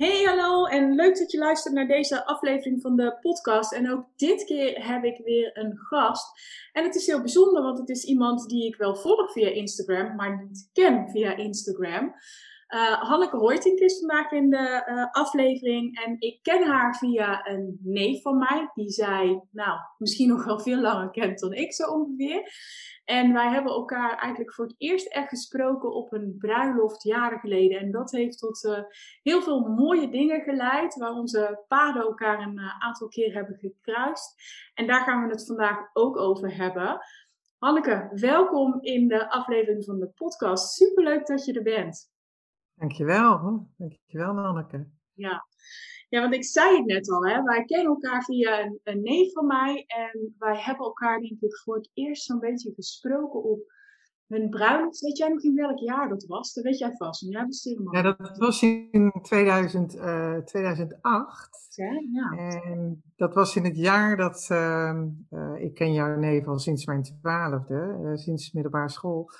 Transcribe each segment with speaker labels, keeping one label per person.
Speaker 1: Hey, hallo en leuk dat je luistert naar deze aflevering van de podcast. En ook dit keer heb ik weer een gast. En het is heel bijzonder, want het is iemand die ik wel volg via Instagram, maar niet ken via Instagram. Uh, Hanneke Hoytink is vandaag in de uh, aflevering en ik ken haar via een neef van mij, die zij nou misschien nog wel veel langer kent dan ik zo ongeveer. En wij hebben elkaar eigenlijk voor het eerst echt gesproken op een bruiloft jaren geleden. En dat heeft tot uh, heel veel mooie dingen geleid, waar onze paden elkaar een aantal keer hebben gekruist. En daar gaan we het vandaag ook over hebben. Hanneke, welkom in de aflevering van de podcast. Superleuk dat je er bent.
Speaker 2: Dankjewel. Dankjewel, Anneke.
Speaker 1: Ja. ja, want ik zei het net al, hè? wij kennen elkaar via een, een neef van mij. En wij hebben elkaar, denk ik, voor het eerst zo'n beetje gesproken op hun bruiloft. Weet jij nog in welk jaar dat was? Dat weet jij vast. Jij
Speaker 2: Ja, dat was in 2000, uh, 2008.
Speaker 1: Ja, ja.
Speaker 2: En dat was in het jaar dat, uh, uh, ik ken jouw neef al sinds mijn twaalfde, uh, sinds middelbare school.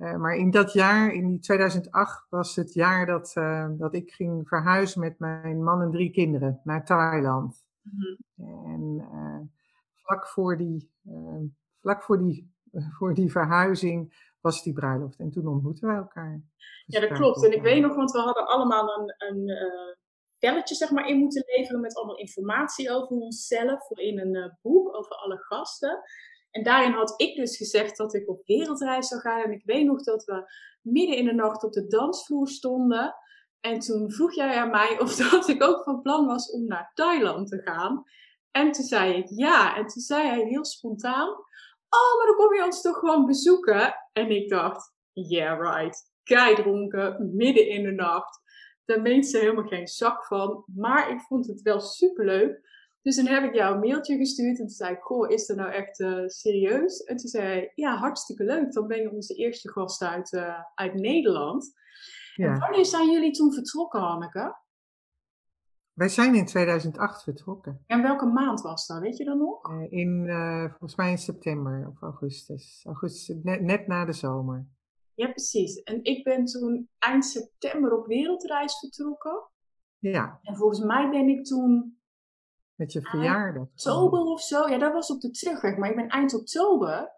Speaker 2: Uh, maar in dat jaar, in die 2008, was het jaar dat, uh, dat ik ging verhuizen met mijn man en drie kinderen naar Thailand. Mm -hmm. En uh, vlak voor die, vlak voor die, voor die verhuizing was die bruiloft. En toen ontmoetten we elkaar.
Speaker 1: Dus ja, dat klopt. En ik weet nog, want we hadden allemaal een, een zeg maar, in moeten leveren met allemaal informatie over onszelf. Voor in een boek over alle gasten. En daarin had ik dus gezegd dat ik op wereldreis zou gaan. En ik weet nog dat we midden in de nacht op de dansvloer stonden. En toen vroeg jij aan mij of dat ik ook van plan was om naar Thailand te gaan. En toen zei ik ja. En toen zei hij heel spontaan: Oh, maar dan kom je ons toch gewoon bezoeken? En ik dacht: Yeah, right. Kei dronken, midden in de nacht. Daar meent ze helemaal geen zak van. Maar ik vond het wel superleuk. Dus toen heb ik jou een mailtje gestuurd en toen zei ik, goh, is dat nou echt uh, serieus? En toen zei hij, ja, hartstikke leuk. Dan ben je onze eerste gast uit, uh, uit Nederland. Ja. En wanneer zijn jullie toen vertrokken, Hanneke?
Speaker 2: Wij zijn in 2008 vertrokken.
Speaker 1: En welke maand was dat? Weet je dan nog?
Speaker 2: Uh, in, volgens mij in september of augustus. Augustus, net, net na de zomer.
Speaker 1: Ja, precies. En ik ben toen eind september op wereldreis vertrokken.
Speaker 2: Ja.
Speaker 1: En volgens mij ben ik toen
Speaker 2: met je verjaardag.
Speaker 1: Oktober of zo. Ja, dat was op de terugweg. Maar ik ben eind oktober.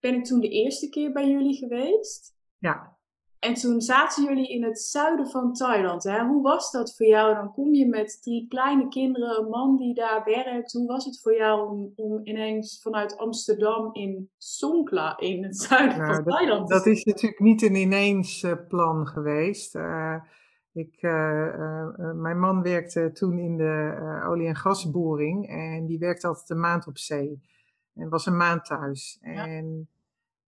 Speaker 1: Ben ik toen de eerste keer bij jullie geweest.
Speaker 2: Ja.
Speaker 1: En toen zaten jullie in het zuiden van Thailand. Hè? Hoe was dat voor jou? Dan kom je met drie kleine kinderen, een man die daar werkt. Hoe was het voor jou om, om ineens vanuit Amsterdam in Songkla in het zuiden nou, van
Speaker 2: dat,
Speaker 1: Thailand
Speaker 2: te Dat is natuurlijk niet een ineens uh, plan geweest. Uh, ik, uh, uh, mijn man werkte toen in de olie- en gasboring en die werkte altijd een maand op zee. En was een maand thuis. Ja. En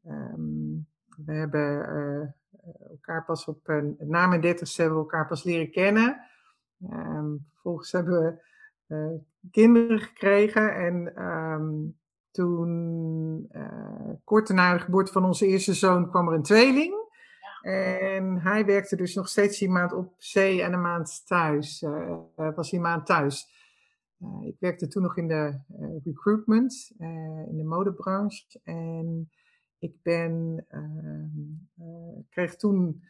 Speaker 2: um, we hebben elkaar pas op, na mijn dertigste hebben we elkaar pas leren kennen. Um, vervolgens hebben we kinderen gekregen en um, toen, kort na de geboorte van onze eerste zoon, kwam er een tweeling. En hij werkte dus nog steeds die maand op zee en een maand thuis. Uh, was die maand thuis. Uh, ik werkte toen nog in de recruitment, in de modebranche. En ik ben, ehm, kreeg toen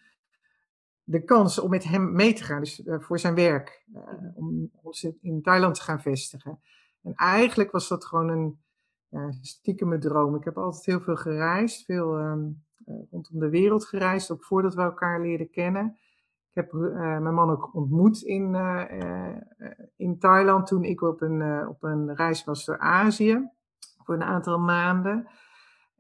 Speaker 2: de kans om met hem mee te gaan, dus voor zijn werk, om ons in Thailand te gaan vestigen. En eigenlijk was dat gewoon een stiekem droom. Ik heb altijd heel veel gereisd, veel um, rondom de wereld gereisd, ook voordat we elkaar leerden kennen. Ik heb uh, mijn man ook ontmoet in, uh, in Thailand toen ik op een, op een reis was door Azië voor een aantal maanden.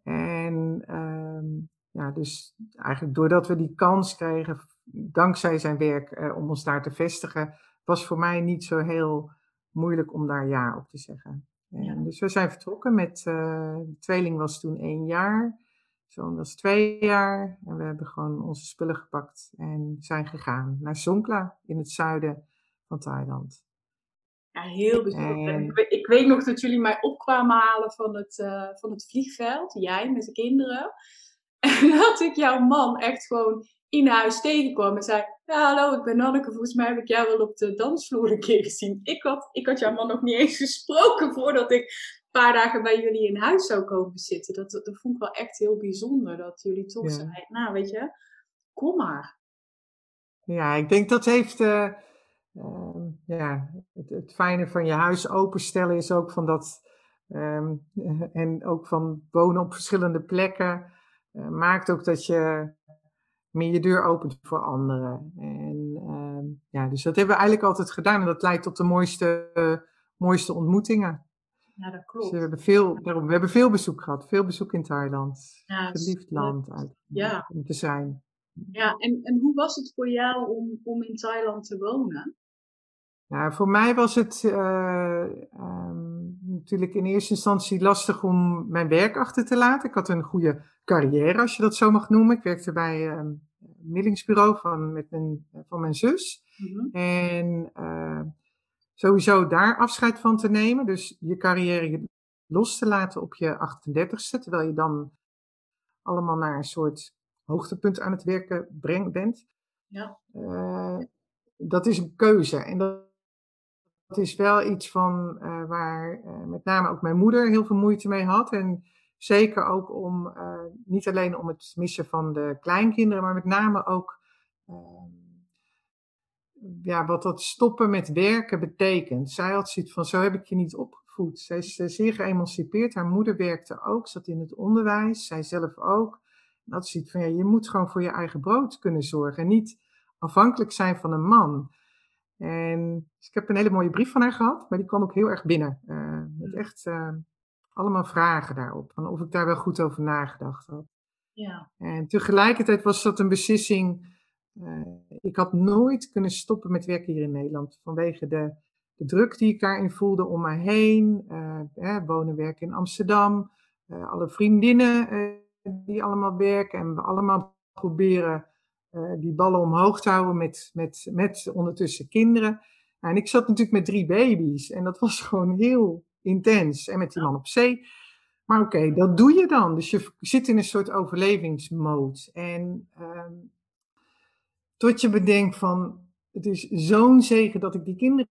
Speaker 2: En um, ja, dus eigenlijk doordat we die kans kregen, dankzij zijn werk, om ons daar te vestigen, was voor mij niet zo heel moeilijk om daar ja op te zeggen. Ja. Dus we zijn vertrokken met, de tweeling was toen één jaar, zoon was twee jaar. En we hebben gewoon onze spullen gepakt en zijn gegaan naar Songkla in het zuiden van Thailand.
Speaker 1: Ja, heel bijzonder. Ik, ik, weet nog dat jullie mij opkwamen halen van het, uh, van het vliegveld, jij met de kinderen. En dat ik jouw man echt gewoon in huis tegenkwam en zei: Ja, hallo, ik ben Nanneke. Volgens mij heb ik jou wel op de dansvloer een keer gezien. Ik had, ik had jouw man nog niet eens gesproken voordat ik paar dagen bij jullie in huis zou komen zitten. Dat, dat, vond ik wel echt heel bijzonder. Dat jullie toch ja. zeiden: Nou, weet je, kom maar.
Speaker 2: Ja, ik denk dat heeft. Uh, uh, ja, het, het, fijne van je huis openstellen is ook van dat. Um, en ook van wonen op verschillende plekken. Uh, maakt ook dat je meer je deur opent voor anderen. En uh, ja, dus dat hebben we eigenlijk altijd gedaan. En dat leidt tot de mooiste, uh, mooiste ontmoetingen.
Speaker 1: Ja, dat klopt.
Speaker 2: Dus we, hebben veel, daarom, we hebben veel bezoek gehad. Veel bezoek in Thailand. Ja, Geliefd land uit, ja. om te zijn.
Speaker 1: Ja, en, en hoe was het voor jou om, om in Thailand te wonen?
Speaker 2: Nou, voor mij was het uh, um, natuurlijk in eerste instantie lastig om mijn werk achter te laten. Ik had een goede carrière, als je dat zo mag noemen. Ik werkte bij een ehm, millingsbureau van, met mijn, van mijn zus. Mm-hmm. En uh, sowieso daar afscheid van te nemen. Dus je carrière los te laten op je 38ste. Terwijl je dan allemaal naar een soort hoogtepunt aan het werken breng, bent. Ja. Uh, dat is een keuze. En dat dat is wel iets van uh, waar uh, met name ook mijn moeder heel veel moeite mee had. En zeker ook om, niet alleen om het missen van de kleinkinderen, maar met name ook ehm, ja, wat dat stoppen met werken betekent. Zij had zoiets van, zo heb ik je niet opgevoed. Zij is zeer geëmancipeerd. Haar moeder werkte ook, zat in het onderwijs, zij zelf ook. En dat ziet van, ja, je moet gewoon voor je eigen brood kunnen zorgen en niet afhankelijk zijn van een man. En dus ik heb een hele mooie brief van haar gehad, maar die kwam ook heel erg binnen. Uh, met echt uh, allemaal vragen daarop, van of ik daar wel goed over nagedacht had. Ja. En tegelijkertijd was dat een beslissing. Uh, ik had nooit kunnen stoppen met werken hier in Nederland vanwege de, de druk die ik daarin voelde om me heen. wonen, werken in Amsterdam, alle vriendinnen die allemaal werken en we allemaal proberen die ballen omhoog te houden met, met, met ondertussen kinderen. En ik zat natuurlijk met drie baby's en dat was gewoon heel intens. En met die man op zee. Maar oké, okay, dat doe je dan. Dus je zit in een soort overlevingsmode. En uh, tot je bedenkt van, het is zo'n zegen dat ik die kinderen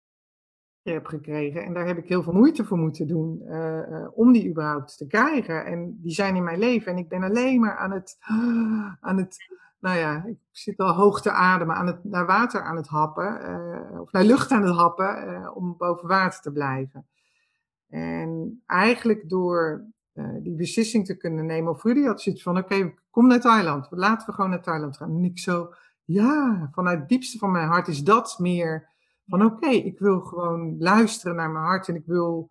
Speaker 2: heb gekregen. En daar heb ik heel veel moeite voor moeten doen uh, uh, om die überhaupt te krijgen. En die zijn in mijn leven. En ik ben alleen maar aan het, aan het nou ja, ik zit al hoog te ademen, aan het, naar water aan het happen, uh, of naar lucht aan het happen, om boven water te blijven. En eigenlijk door die beslissing te kunnen nemen, of jullie had zoiets van, oké, kom naar Thailand, laten we gewoon naar Thailand gaan. En ik zo, ja, vanuit het diepste van mijn hart is dat meer van, oké, ik wil gewoon luisteren naar mijn hart en ik wil,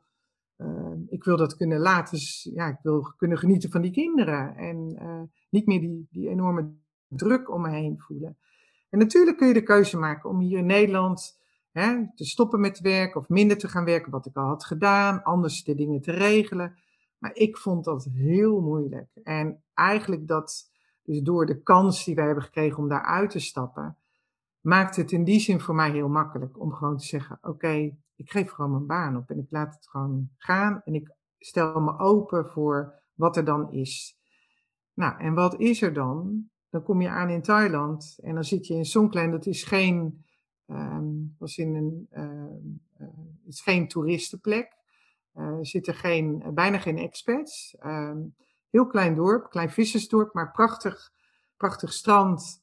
Speaker 2: ik wil dat kunnen laten, ja, ik wil kunnen genieten van die kinderen. En niet meer die, die enorme druk om me heen voelen. En natuurlijk kun je de keuze maken om hier in Nederland hè, te stoppen met werk of minder te gaan werken, wat ik al had gedaan, anders de dingen te regelen. Maar ik vond dat heel moeilijk. En eigenlijk dat, dus door de kans die wij hebben gekregen om daaruit te stappen, maakt het in die zin voor mij heel makkelijk om gewoon te zeggen: Oké, ik geef gewoon mijn baan op en ik laat het gewoon gaan en ik stel me open voor wat er dan is. Nou, en wat is er dan? Dan kom je aan in Thailand en dan zit je in Songklen. Dat is geen, um, was in een, uh, het is geen toeristenplek. Uh, er zitten geen, bijna geen expats. Um, heel klein dorp, klein vissersdorp, maar prachtig, prachtig strand.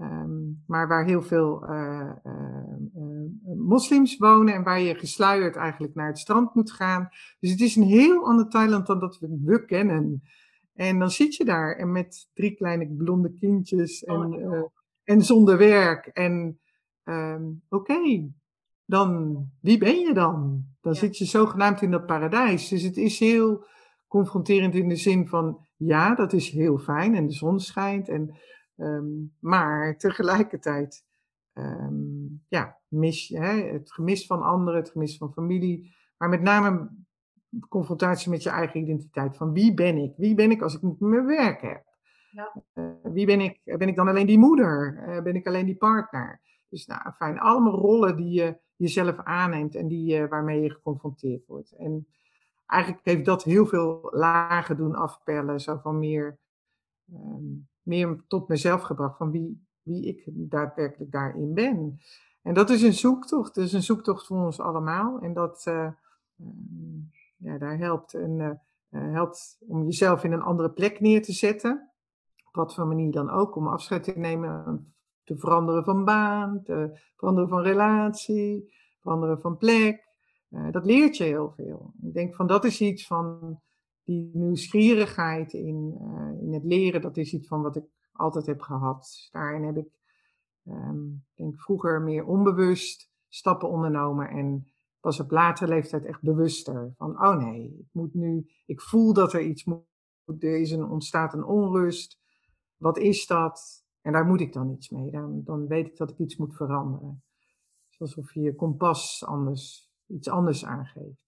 Speaker 2: Um, maar waar heel veel uh, moslims wonen en waar je gesluierd eigenlijk naar het strand moet gaan. Dus het is een heel ander Thailand dan dat we, we kennen. En dan zit je daar en met drie kleine blonde kindjes en, oh, uh, en zonder werk. En um, oké, okay, dan wie ben je dan? Dan ja. zit je zogenaamd in dat paradijs. Dus het is heel confronterend in de zin van ja, dat is heel fijn en de zon schijnt. En, um, maar tegelijkertijd um, ja, mis je hè, het gemis van anderen, het gemis van familie. Maar met name confrontatie met je eigen identiteit. Van wie ben ik? Wie ben ik als ik niet meer werk heb? Ja. Uh, wie ben ik? Ben ik dan alleen die moeder? Uh, ben ik alleen die partner? Dus nou, fijn, allemaal rollen die je jezelf aanneemt en die, waarmee je geconfronteerd wordt. En eigenlijk heeft dat heel veel lagen doen afpellen, zo van meer, ehm, meer tot mezelf gebracht, van wie, wie ik daadwerkelijk daarin ben. En dat is een zoektocht, dat is een zoektocht voor ons allemaal. En dat, uh, ja, daar helpt, een, uh, helpt om jezelf in een andere plek neer te zetten. Op wat voor manier dan ook, om afscheid te nemen, te veranderen van baan, te veranderen van relatie, veranderen van plek. Uh, dat leert je heel veel. Ik denk van dat is iets van die nieuwsgierigheid in, in het leren, dat is iets van wat ik altijd heb gehad. Dus daarin heb ik um, denk vroeger meer onbewust stappen ondernomen en pas op latere leeftijd echt bewuster. Van, oh nee, ik moet nu, ik voel dat er iets moet, er is een, ontstaat een onrust. Wat is dat? En daar moet ik dan iets mee. Dan, dan weet ik dat ik iets moet veranderen. Alsof je je kompas anders, iets anders aangeeft.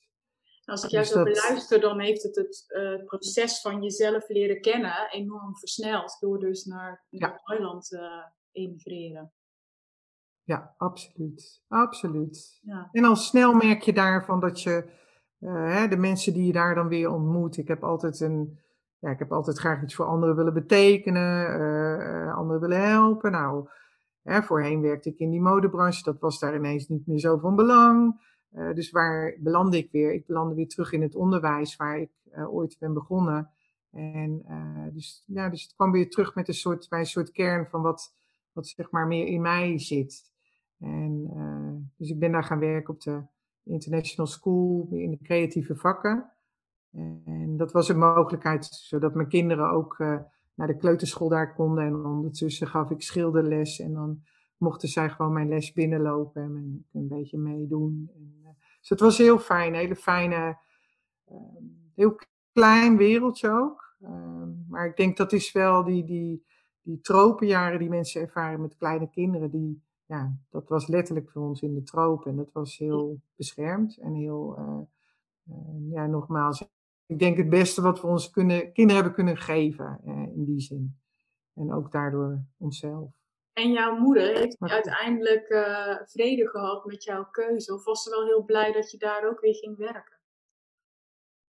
Speaker 1: Als ik jou dus zo beluister, dan heeft het het uh, proces van jezelf leren kennen enorm versneld. Door dus naar, ja. Thailand uh, emigreren.
Speaker 2: Ja, absoluut. Absoluut. Ja. En al snel merk je daarvan dat je uh, de mensen die je daar dan weer ontmoet. Ik heb altijd een. Ja, ik heb altijd graag iets voor anderen willen betekenen, anderen willen helpen. Nou, hè, voorheen werkte ik in die modebranche, dat was daar ineens niet meer zo van belang. Uh, dus waar belandde ik weer? Ik belandde weer terug in het onderwijs waar ik ooit ben begonnen. En dus, ja, dus het kwam weer terug met een soort, bij een soort kern van wat, wat zeg maar meer in mij zit. En dus ik ben daar gaan werken op de International School in de creatieve vakken. En dat was een mogelijkheid zodat mijn kinderen ook naar de kleuterschool daar konden. En ondertussen gaf ik schilderles en dan mochten zij gewoon mijn les binnenlopen en een beetje meedoen. En, dus het was heel fijn, hele fijne, ehm, heel klein wereldje ook. Ehm, maar ik denk dat is wel die, die, die tropenjaren die mensen ervaren met kleine kinderen, die, ja, dat was letterlijk voor ons in de tropen. En dat was heel beschermd en heel, uh, uh, ja, nogmaals, ik denk het beste wat we onze kunnen, kinderen hebben kunnen geven uh, in die zin. En ook daardoor onszelf.
Speaker 1: En jouw moeder heeft uiteindelijk vrede gehad met jouw keuze? Of was ze wel heel blij dat je daar ook weer ging werken?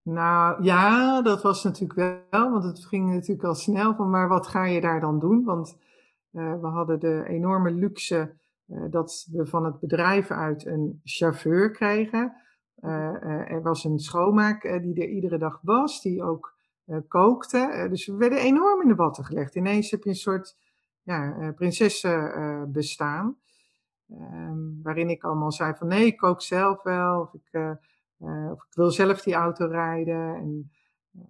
Speaker 2: Nou ja, dat was natuurlijk wel, want het ging natuurlijk al snel van, maar wat ga je daar dan doen? Want uh, we hadden de enorme luxe uh, dat we van het bedrijf uit een chauffeur kregen. Er was een schoonmaak die er iedere dag was, die ook kookte. dus we werden enorm in de watten gelegd. Ineens heb je een soort ja, prinsessenbestaan. bestaan. Ehm, waarin ik allemaal zei van nee, ik kook zelf wel. Of ik uh, of ik wil zelf die auto rijden. En, uh,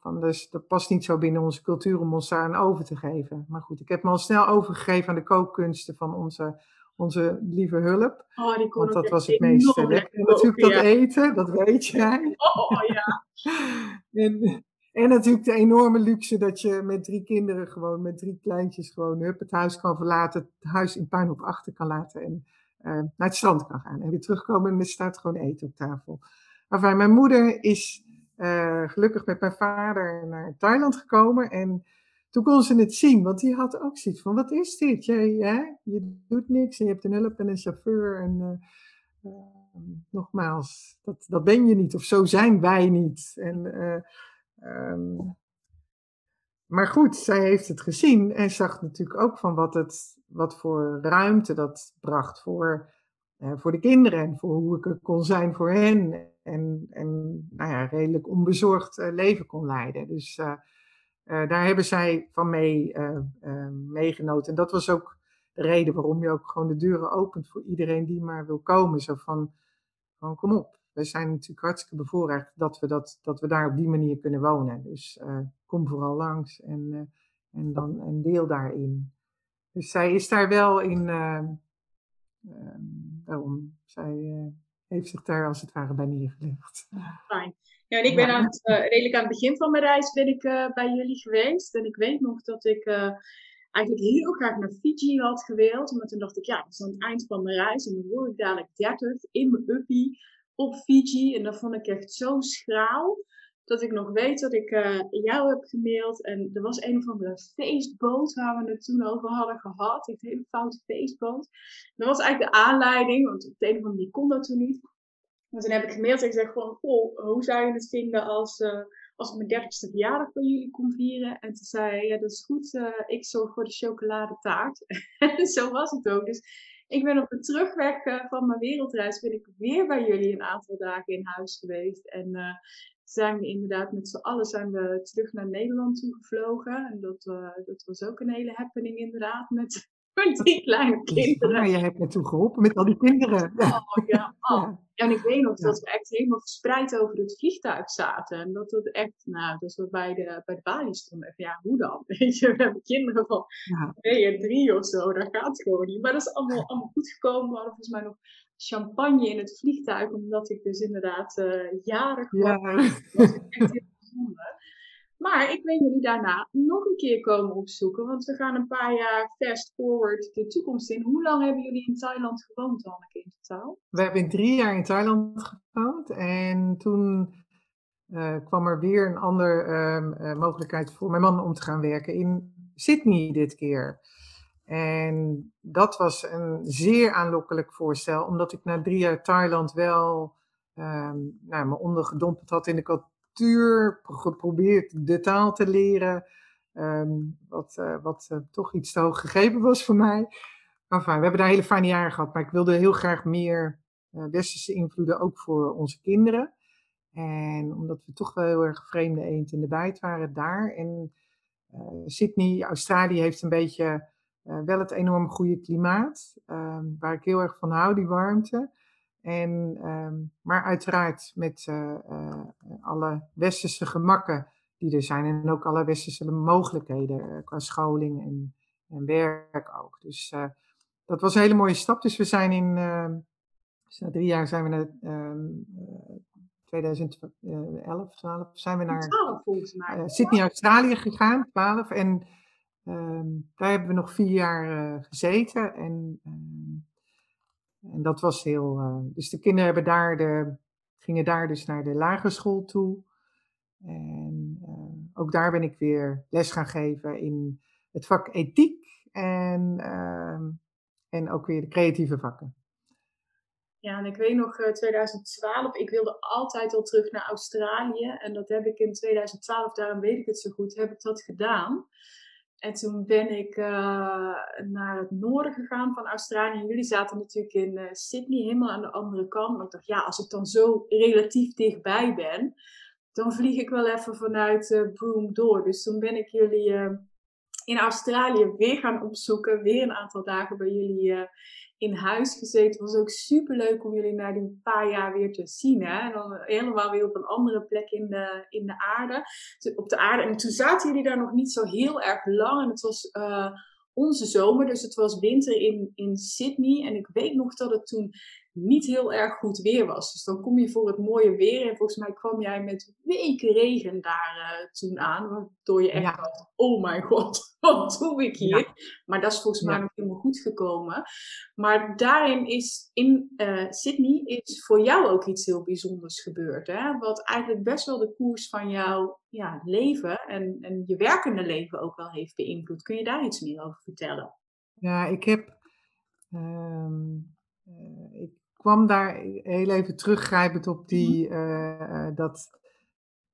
Speaker 2: van dus dat past niet zo binnen onze cultuur om ons daar aan over te geven. Maar goed, ik heb me al snel overgegeven aan de kookkunsten van onze, onze lieve hulp.
Speaker 1: Oh, die
Speaker 2: Want dat was het meest lekker. Natuurlijk dat eten, dat weet jij.
Speaker 1: Oh ja.
Speaker 2: en, en natuurlijk de enorme luxe dat je met drie kinderen gewoon, met drie kleintjes gewoon het huis kan verlaten, het huis in puin op achter kan laten en uh, naar het strand kan gaan. En weer terugkomen en er staat gewoon eten op tafel. Enfin, mijn moeder is uh, gelukkig met mijn vader naar Thailand gekomen. En toen kon ze het zien, want die had ook zoiets van: wat is dit? Je, je doet niks en je hebt een hulp en een chauffeur. En uh, nogmaals, dat, dat ben je niet, of zo zijn wij niet. En um, maar goed, zij heeft het gezien en zag natuurlijk ook van wat, het, wat voor ruimte dat bracht voor, eh, voor de kinderen en voor hoe ik er kon zijn voor hen. En, en nou ja, redelijk onbezorgd uh, leven kon leiden. Dus uh, daar hebben zij van mee meegenoten. En dat was ook de reden waarom je ook gewoon de deuren opent voor iedereen die maar wil komen. Zo van, van kom op. We zijn natuurlijk hartstikke bevoorrecht dat we, dat, dat we daar op die manier kunnen wonen. Dus kom vooral langs en, uh, en dan een deel daarin. Dus zij is daar wel in, uh, uh, daarom, zij eh, heeft zich daar als het ware bij neergelegd.
Speaker 1: Fijn. Ja, en ik ben aan het, redelijk aan het begin van mijn reis ben ik bij jullie geweest. En ik weet nog dat ik eigenlijk heel graag naar Fiji had gewild. Maar toen dacht ik, ja, dat is aan het eind van mijn reis. En dan word ik dadelijk 30 in mijn uppie op Fiji. En dat vond ik echt zo schraal dat ik nog weet dat ik uh, jou heb gemaild. En er was een of andere feestboot waar we het toen over hadden gehad. Een hele foute feestboot. Dat was eigenlijk de aanleiding, want op de een of andere manier kon dat toen niet. Maar toen heb ik gemaild en ik zeg gewoon, oh, hoe zou je het vinden als, uh, als ik mijn dertigste verjaardag bij jullie kom vieren? En toen zei ja dat is goed, uh, ik zorg voor de chocoladetaart. en zo was het ook. Dus ik ben op de terugweg uh, van mijn wereldreis ben ik weer bij jullie een aantal dagen in huis geweest. En zijn we inderdaad met z'n allen zijn we terug naar Nederland toe gevlogen. En dat, dat was ook een hele happening inderdaad met met die kleine kinderen.
Speaker 2: Ja, je hebt me toen geholpen met al die kinderen.
Speaker 1: Oh, ja. Oh. En ik weet nog dat we echt helemaal verspreid over het vliegtuig zaten. En dat het echt, nou, dat we bij de, bij de balie stonden. Ja, hoe dan? Weet je, we hebben kinderen van ja. twee en drie of zo. Dat gaat gewoon niet. Maar dat is allemaal, allemaal goed gekomen. We hadden volgens mij nog champagne in het vliegtuig. Omdat ik dus inderdaad uh, jarig was. Ja. Dat was echt heel bijzonder. Maar ik weet jullie daarna nog een keer komen opzoeken, want we gaan een paar jaar fast forward de toekomst in. Hoe lang hebben jullie in Thailand gewoond, Anneke, in totaal?
Speaker 2: We hebben drie jaar in Thailand gewoond en toen uh, kwam er weer een andere uh, mogelijkheid voor mijn man om te gaan werken in Sydney dit keer. En dat was een zeer aanlokkelijk voorstel, omdat ik na drie jaar Thailand wel um, nou, me ondergedompeld had in de cultuur, geprobeerd de taal te leren. Ehm, wat uh, wat uh, toch iets te hoog gegeven was voor mij. Enfin, we hebben daar hele fijne jaren gehad, maar ik wilde heel graag meer uh, westerse invloeden ook voor onze kinderen. En omdat we toch wel heel erg vreemde eend in de bijt waren daar. En Sydney, Australië heeft een beetje wel het enorm goede klimaat, ehm, waar ik heel erg van hou, die warmte. En, um, maar uiteraard met uh, uh, alle westerse gemakken die er zijn en ook alle westerse mogelijkheden uh, qua scholing en, en, werk ook. Dus dat was een hele mooie stap. Dus we zijn in, dus na drie jaar zijn we naar 2011, 12, zijn we naar 12, Sydney, Australië gegaan, 12. En daar hebben we nog vier jaar gezeten. En en dat was heel. Uh, dus de kinderen hebben daar de, gingen daar dus naar de lagere school toe. En uh, ook daar ben ik weer les gaan geven in het vak ethiek en, uh, en ook weer de creatieve vakken.
Speaker 1: Ja, en ik weet nog 2012, ik wilde altijd al terug naar Australië. En dat heb ik in 2012, daarom weet ik het zo goed, heb ik dat gedaan. En toen ben ik uh, naar het noorden gegaan van Australië. Jullie zaten natuurlijk in uh, Sydney, helemaal aan de andere kant. Maar ik dacht, ja, als ik dan zo relatief dichtbij ben, dan vlieg ik wel even vanuit uh, Broome door. Dus toen ben ik jullie in Australië weer gaan opzoeken. Weer een aantal dagen bij jullie in huis gezeten. Het was ook super leuk om jullie na die paar jaar weer te zien. Hè? En dan helemaal weer op een andere plek in de, in de aarde. Op de aarde. En toen zaten jullie daar nog niet zo heel erg lang. En het was uh, onze zomer, dus het was winter in, in Sydney. En ik weet nog dat het toen niet heel erg goed weer was. Dus dan kom je voor het mooie weer. En volgens mij kwam jij met weken regen daar uh, toen aan. Waardoor je echt ja. dacht, oh mijn god, wat doe ik hier? Maar dat is volgens mij nog helemaal goed gekomen. Maar daarin is, in uh, Sydney, is voor jou ook iets heel bijzonders gebeurd. Hè? Wat eigenlijk best wel de koers van jouw ja, leven en, en je werkende leven ook wel heeft beïnvloed. Kun je daar iets meer over vertellen?
Speaker 2: Ja, ik heb... Um, uh, ik kwam daar heel even teruggrijpend op die, uh, dat,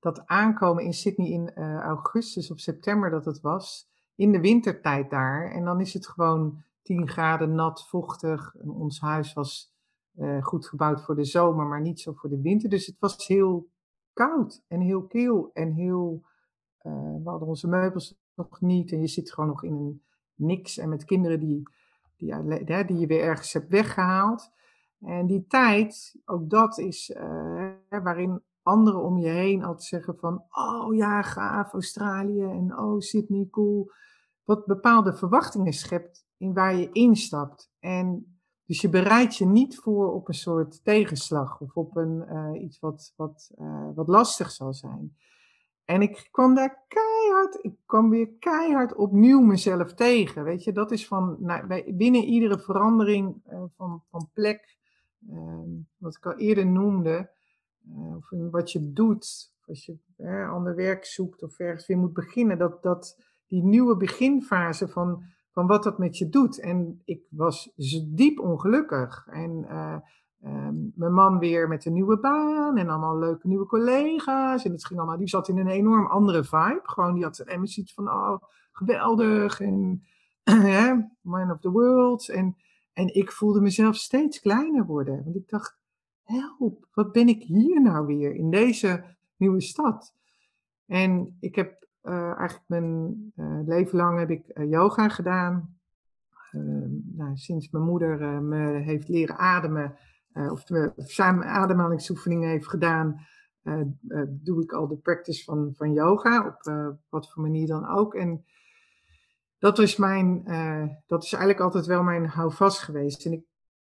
Speaker 2: dat aankomen in Sydney in uh, augustus of september dat het was, in de wintertijd daar. En dan is het gewoon 10 graden nat, vochtig. En ons huis was uh, goed gebouwd voor de zomer, maar niet zo voor de winter. Dus het was heel koud en heel kil en heel. we hadden onze meubels nog niet en je zit gewoon nog in een niks en met kinderen die, die, die je weer ergens hebt weggehaald. En die tijd, ook dat is uh, waarin anderen om je heen altijd zeggen van, oh ja, gaaf, Australië en oh, Sydney, cool. Wat bepaalde verwachtingen schept in waar je instapt. En dus je bereidt je niet voor op een soort tegenslag of op een, uh, iets wat, wat, uh, wat lastig zal zijn. En ik kwam daar keihard, ik kwam weer keihard opnieuw mezelf tegen. Weet je, dat is van, nou, binnen iedere verandering van, van plek, wat ik al eerder noemde, uh, wat je doet, als je ander werk zoekt of ergens weer moet beginnen, dat, dat die nieuwe beginfase van, van wat dat met je doet. En ik was diep ongelukkig. En uh, mijn man weer met een nieuwe baan en allemaal leuke nieuwe collega's. En het ging allemaal, die zat in een enorm andere vibe. Gewoon, die had en iets van, oh, geweldig. En man of the world. En, en ik voelde mezelf steeds kleiner worden. Want ik dacht, help, wat ben ik hier nou weer in deze nieuwe stad? En ik heb uh, eigenlijk mijn uh, leven lang heb ik uh, yoga gedaan. Ehm, nou, sinds mijn moeder me heeft leren ademen, of me samen ademhalingsoefeningen heeft gedaan, doe ik al de practice van, van yoga, op wat voor manier dan ook. En dat is, mijn, dat is eigenlijk altijd wel mijn houvast geweest. En ik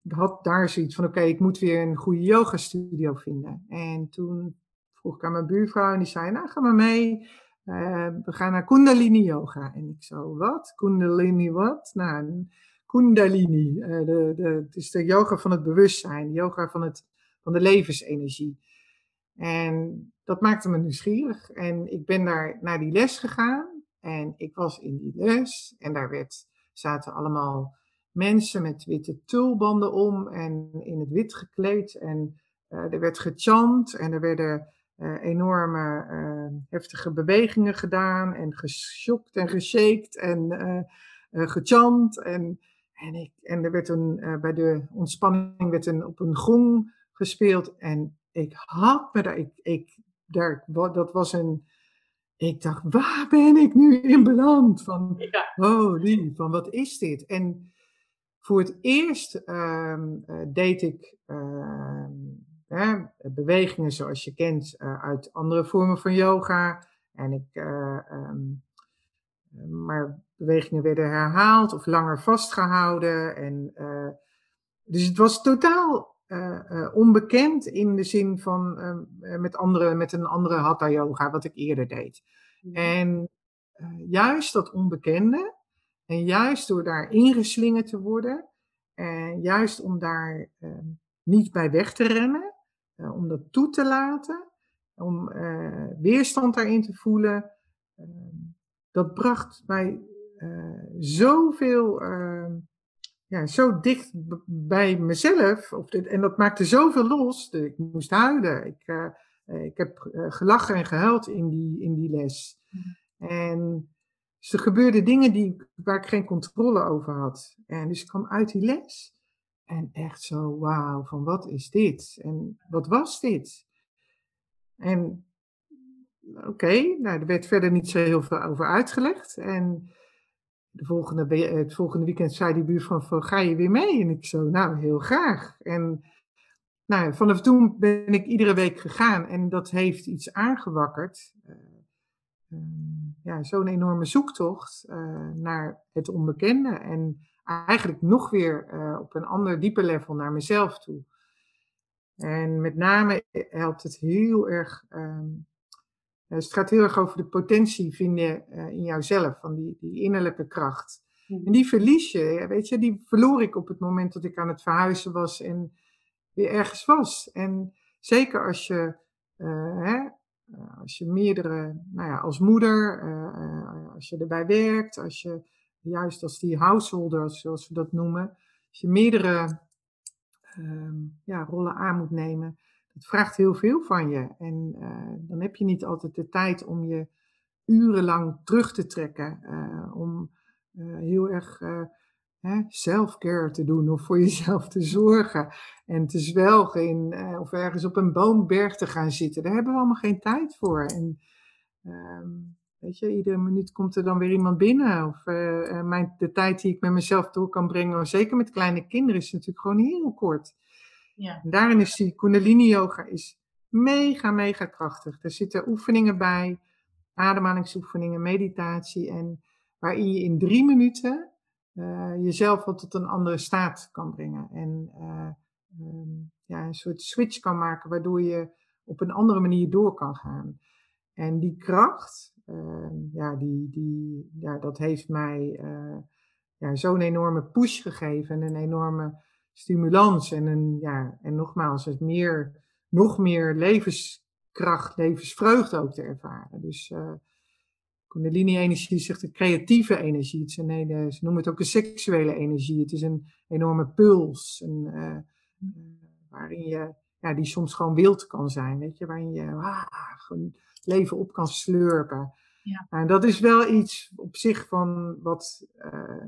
Speaker 2: had daar zoiets van, oké, ik moet weer een goede yoga studio vinden. En toen vroeg ik aan mijn buurvrouw en die zei, nou, ga maar mee. Uh, we gaan naar Kundalini Yoga. En ik zo, wat? Kundalini wat? Nou, Kundalini. De, de, het is de yoga van het bewustzijn, de yoga van, het, van de levensenergie. En dat maakte me nieuwsgierig. En ik ben daar naar die les gegaan. En ik was in die les. En daar werd, zaten allemaal mensen met witte tulbanden om en in het wit gekleed. En uh, er werd gechant en er werden uh, enorme uh, heftige bewegingen gedaan en geschokt en geshaked en gechant. En, en, ik, en er werd een, bij de ontspanning werd een, op een gong gespeeld. En ik had me ik, ik, daar, dat was een, ik dacht, waar ben ik nu in beland? Van, ja. oh die, van wat is dit? En voor het eerst um, deed ik ehm, bewegingen zoals je kent uh, uit andere vormen van yoga. En ik, uh, um, maar bewegingen werden herhaald of langer vastgehouden. En, dus het was totaal onbekend in de zin van met, andere, met een andere hatha yoga, wat ik eerder deed. Mhm. En juist dat onbekende, en juist door daar ingeslingerd te worden, en juist om daar niet bij weg te rennen, om dat toe te laten, om weerstand daarin te voelen. Dat bracht mij zoveel, ja, zo dicht bij mezelf. Of dit, en dat maakte zoveel los. Ik moest huilen. Ik, ik heb gelachen en gehuild in die, in die les. Mhm. En dus er gebeurden dingen die, waar ik geen controle over had. En dus ik kwam uit die les. En echt zo, wauw, van wat is dit? En wat was dit? En oké, nou, er werd verder niet zo heel veel over uitgelegd. En de volgende, het volgende weekend zei die buurvrouw van, ga je weer mee? En ik zo, nou, heel graag. En nou, vanaf toen ben ik iedere week gegaan en dat heeft iets aangewakkerd. Uh, ja, zo'n enorme zoektocht uh, naar het onbekende. En eigenlijk nog weer op een ander dieper level naar mezelf toe. En met name helpt het heel erg. Um, het gaat heel erg over de potentie vinden uh, in jouzelf, van die, die innerlijke kracht. En die verlies je, weet je, die verloor ik op het moment dat ik aan het verhuizen was en weer ergens was. En zeker als je, uh, hè, als je meerdere, nou ja, als moeder, als je erbij werkt, als je juist als die householder, zoals we dat noemen, als je meerdere uh, ja, rollen aan moet nemen, dat vraagt heel veel van je. En uh, dan heb je niet altijd de tijd om je urenlang terug te trekken, uh, om eh, heel erg self-care te doen of voor jezelf te zorgen en te zwelgen of ergens op een boomberg te gaan zitten. Daar hebben we allemaal geen tijd voor. En, ehm, Weet je, iedere minuut komt er dan weer iemand binnen. Of mijn, de tijd die ik met mezelf door kan brengen, zeker met kleine kinderen, is natuurlijk gewoon heel kort. Ja. En daarin is die Kundalini Yoga is mega, mega krachtig. Er zitten oefeningen bij, ademhalingsoefeningen, meditatie. En waarin je in drie minuten uh, jezelf wat tot een andere staat kan brengen. En uh, um, ja, een soort switch kan maken, waardoor je op een andere manier door kan gaan. En die kracht, uh, ja, die, die, ja, dat heeft mij uh, ja, zo'n enorme push gegeven en een enorme stimulans. En, een, ja, en nogmaals, het meer, nog meer levenskracht levensvreugde ook te ervaren. Dus uh, Kundalini-energie zegt de creatieve energie. Het is een hele, ze noemen het ook de seksuele energie. Het is een enorme puls. Een, uh, waarin je, ja, die soms gewoon wild kan zijn. Weet je, waarin je ah, gewoon leven op kan slurpen. Ja. En dat is wel iets op zich van wat uh,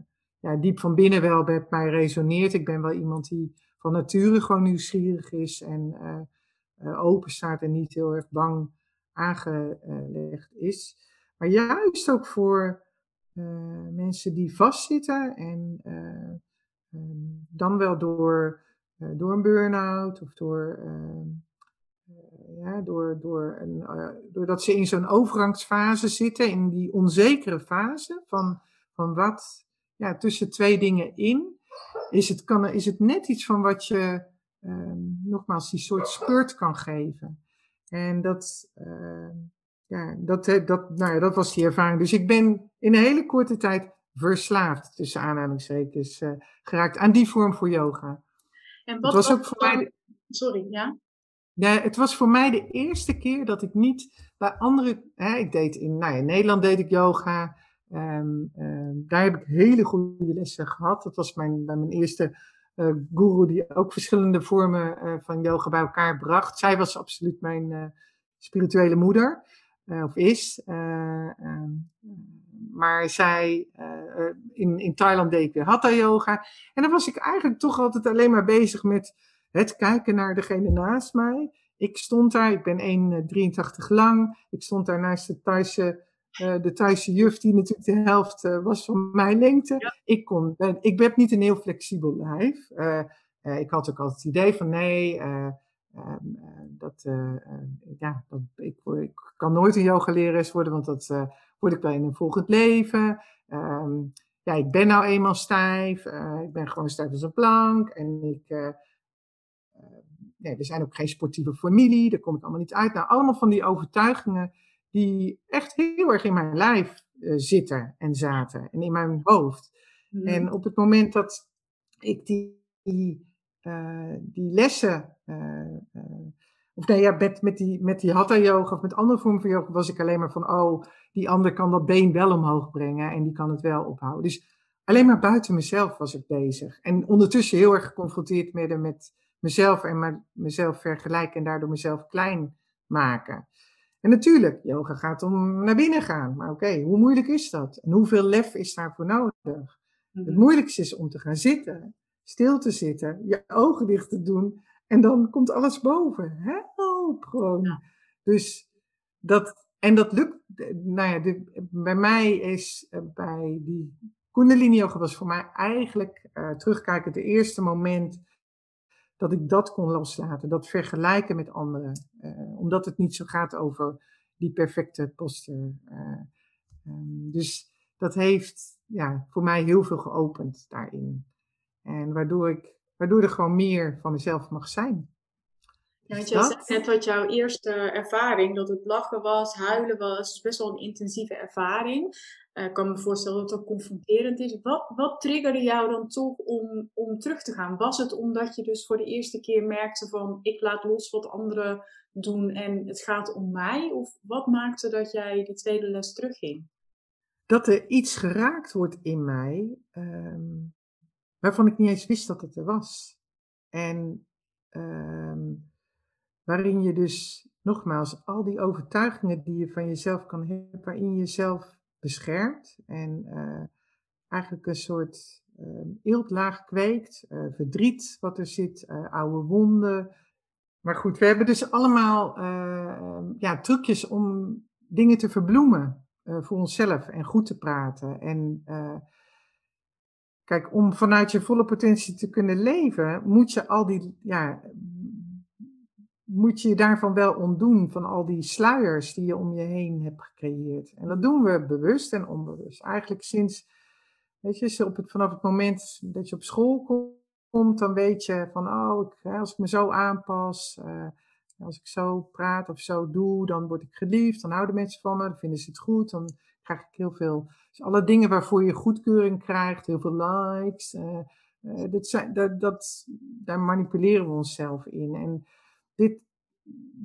Speaker 2: diep van binnen wel bij mij resoneert. Ik ben wel iemand die van nature gewoon nieuwsgierig is en uh, open staat en niet heel erg bang aangelegd is. Maar juist ook voor mensen die vastzitten en um, dan wel door, door een burn-out of door ehm, ja, door, door een, doordat ze in zo'n overgangsfase zitten, in die onzekere fase van, van wat ja, tussen twee dingen in, is het, kan, is het net iets van wat je uh, nogmaals die soort spurt kan geven. En dat, uh, ja, dat, dat, nou ja, dat was die ervaring. Dus ik ben in een hele korte tijd verslaafd, tussen aanhalingstekens, uh, geraakt aan die vorm voor yoga.
Speaker 1: En wat was ook voor mij. Sorry, ja?
Speaker 2: Ja, het was voor mij de eerste keer dat ik niet bij andere. Hè, ik deed in, nou ja, in Nederland deed ik yoga. Um, um, daar heb ik hele goede lessen gehad. Dat was mijn, mijn eerste uh, guru die ook verschillende vormen uh, van yoga bij elkaar bracht. Zij was absoluut mijn uh, spirituele moeder, of is. Um, maar zij, in, in Thailand deed ik weer hatha yoga. En dan was ik eigenlijk toch altijd alleen maar bezig met het kijken naar degene naast mij. Ik stond daar, ik ben 1,83 lang. Ik stond daar naast de Thaise, uh, de Thaise juf, die natuurlijk de helft uh, was van mijn lengte. Ik, kon, uh, ik heb niet een heel flexibel lijf. ik had ook altijd het idee van nee, ehm, dat, ja, dat, ik, ik, kan nooit een yogalerares worden, want dat word ik wel in een volgend leven. Um, ja, ik ben nou eenmaal stijf. ik ben gewoon stijf als een plank. En ik nee, we zijn ook geen sportieve familie, daar kom ik allemaal niet uit. Nou, allemaal van die overtuigingen die echt heel erg in mijn lijf uh, zitten en zaten en in mijn hoofd. Mm. En op het moment dat ik die, die, uh, die lessen, uh, of nee, ja, met, met die, met die hatha yoga of met andere vormen van yoga, was ik alleen maar van, oh, die ander kan dat been wel omhoog brengen en die kan het wel ophouden. Dus alleen maar buiten mezelf was ik bezig. En ondertussen heel erg geconfronteerd met, met mezelf en mezelf vergelijken en daardoor mezelf klein maken. En natuurlijk, yoga gaat om naar binnen gaan. Maar oké, hoe moeilijk is dat? En hoeveel lef is daarvoor nodig? Het mhm. moeilijkste is om te gaan zitten, stil te zitten, je ogen dicht te doen en dan komt alles boven. Help gewoon. Dus dat, en dat lukt, nou ja, bij mij is uh, bij die Kundalini yoga was voor mij eigenlijk uh, terugkijken het eerste moment dat ik dat kon loslaten, dat vergelijken met anderen. Uh, omdat het niet zo gaat over die perfecte poster. Uh, um, dus dat heeft ja, voor mij heel veel geopend daarin. En waardoor, ik, waardoor er gewoon meer van mezelf mag zijn.
Speaker 1: Ja, want je zei net wat jouw eerste ervaring, dat het lachen was, huilen was, best wel een intensieve ervaring. Uh, ik kan me voorstellen dat het ook confronterend is. Wat, wat triggerde jou dan toch om, om terug te gaan? Was het omdat je dus voor de eerste keer merkte van ik laat los wat anderen doen en het gaat om mij? Of wat maakte dat jij die tweede les terugging?
Speaker 2: Dat er iets geraakt wordt in mij um, waarvan ik niet eens wist dat het er was. En um, waarin je dus nogmaals al die overtuigingen die je van jezelf kan hebben, waarin je jezelf beschermt en uh, eigenlijk een soort uh, eeltlaag kweekt, uh, verdriet wat er zit, oude wonden. Maar goed, we hebben dus allemaal ja, trucjes om dingen te verbloemen voor onszelf en goed te praten. En kijk, om vanuit je volle potentie te kunnen leven, moet je al die ja, moet je je daarvan wel ontdoen, van al die sluiers die je om je heen hebt gecreëerd. En dat doen we bewust en onbewust. Eigenlijk sinds, weet je, op het, vanaf het moment dat je op school komt, dan weet je van, oh, ik, als ik me zo aanpas, uh, als ik zo praat of zo doe, dan word ik geliefd, dan houden mensen van me, dan vinden ze het goed, dan krijg ik heel veel, dus alle dingen waarvoor je goedkeuring krijgt, heel veel likes, uh, uh, dat zijn, dat, dat, daar manipuleren we onszelf in. En dit,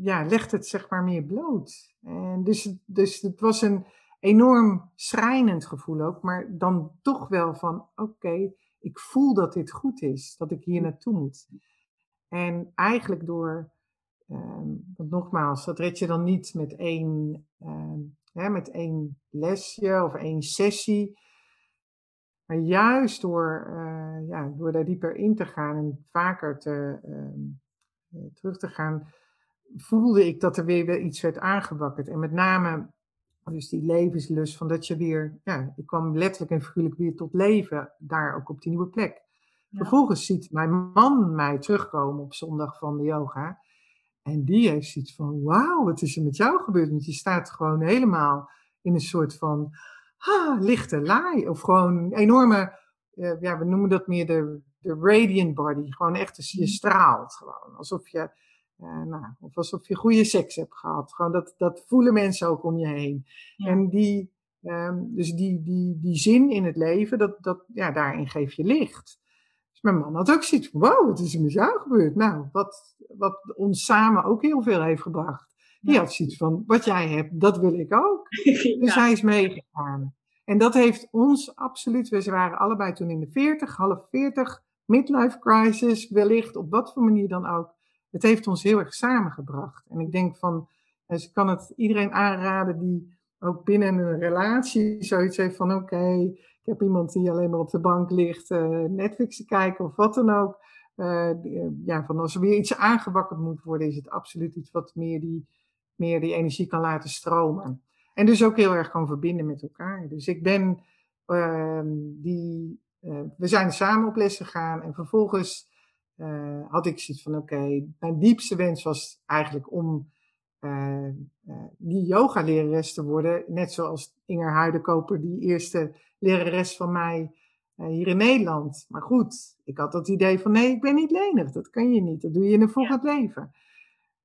Speaker 2: ja, legt het zeg maar meer bloot. En dus, dus het was een enorm schrijnend gevoel ook, maar dan toch wel van oké, ik voel dat dit goed is, dat ik hier naartoe moet. En eigenlijk door, um, want nogmaals, dat red je dan niet met één, uh, hè, met één lesje of één sessie. Maar juist door, uh, ja, door daar dieper in te gaan en vaker te, uh, terug te gaan, voelde ik dat er weer iets werd aangewakkerd. En met name dus die levenslust van dat je weer, ja, ik kwam letterlijk en figuurlijk weer tot leven, daar ook op die nieuwe plek. Vervolgens ziet mijn man mij terugkomen op zondag van de yoga. En die heeft zoiets van, wauw, wat is er met jou gebeurd? Want je staat gewoon helemaal in een soort van ah, lichte laai. Of gewoon een enorme, uh, ja, we noemen dat meer de, de radiant body. Gewoon echt, dus je mhm. straalt gewoon. Alsof je, uh, nou, of alsof je goede seks hebt gehad. Gewoon dat, dat voelen mensen ook om je heen. En die, um, dus die, die, die zin in het leven, dat, dat, ja, daarin geef je licht. Dus mijn man had ook zoiets van, wow, wat is er met jou gebeurd? Nou, wat, wat ons samen ook heel veel heeft gebracht. Die had zoiets van, wat jij hebt, dat wil ik ook. Dus hij is meegegaan. En dat heeft ons absoluut, we waren allebei toen in de 40, half 40, midlife crisis, wellicht op wat voor manier dan ook. Het heeft ons heel erg samengebracht. En ik denk van, dus ik kan het iedereen aanraden die ook binnen een relatie zoiets heeft van, oké, ik heb iemand die alleen maar op de bank ligt, uh, Netflix te kijken of wat dan ook. Uh, ja, van als er weer iets aangewakkerd moet worden, is het absoluut iets wat meer die meer die energie kan laten stromen. En dus ook heel erg kan verbinden met elkaar. Dus ik ben uh, die, we zijn samen op les gegaan en vervolgens uh, had ik zoiets van oké, okay, mijn diepste wens was eigenlijk om eh, die yoga lerares te worden. Net zoals Inger Huidenkoper, die eerste lerares van mij hier in Nederland. Maar goed, ik had dat idee van nee, ik ben niet lenig. Dat kan je niet. Dat doe je in een volgend ja. leven.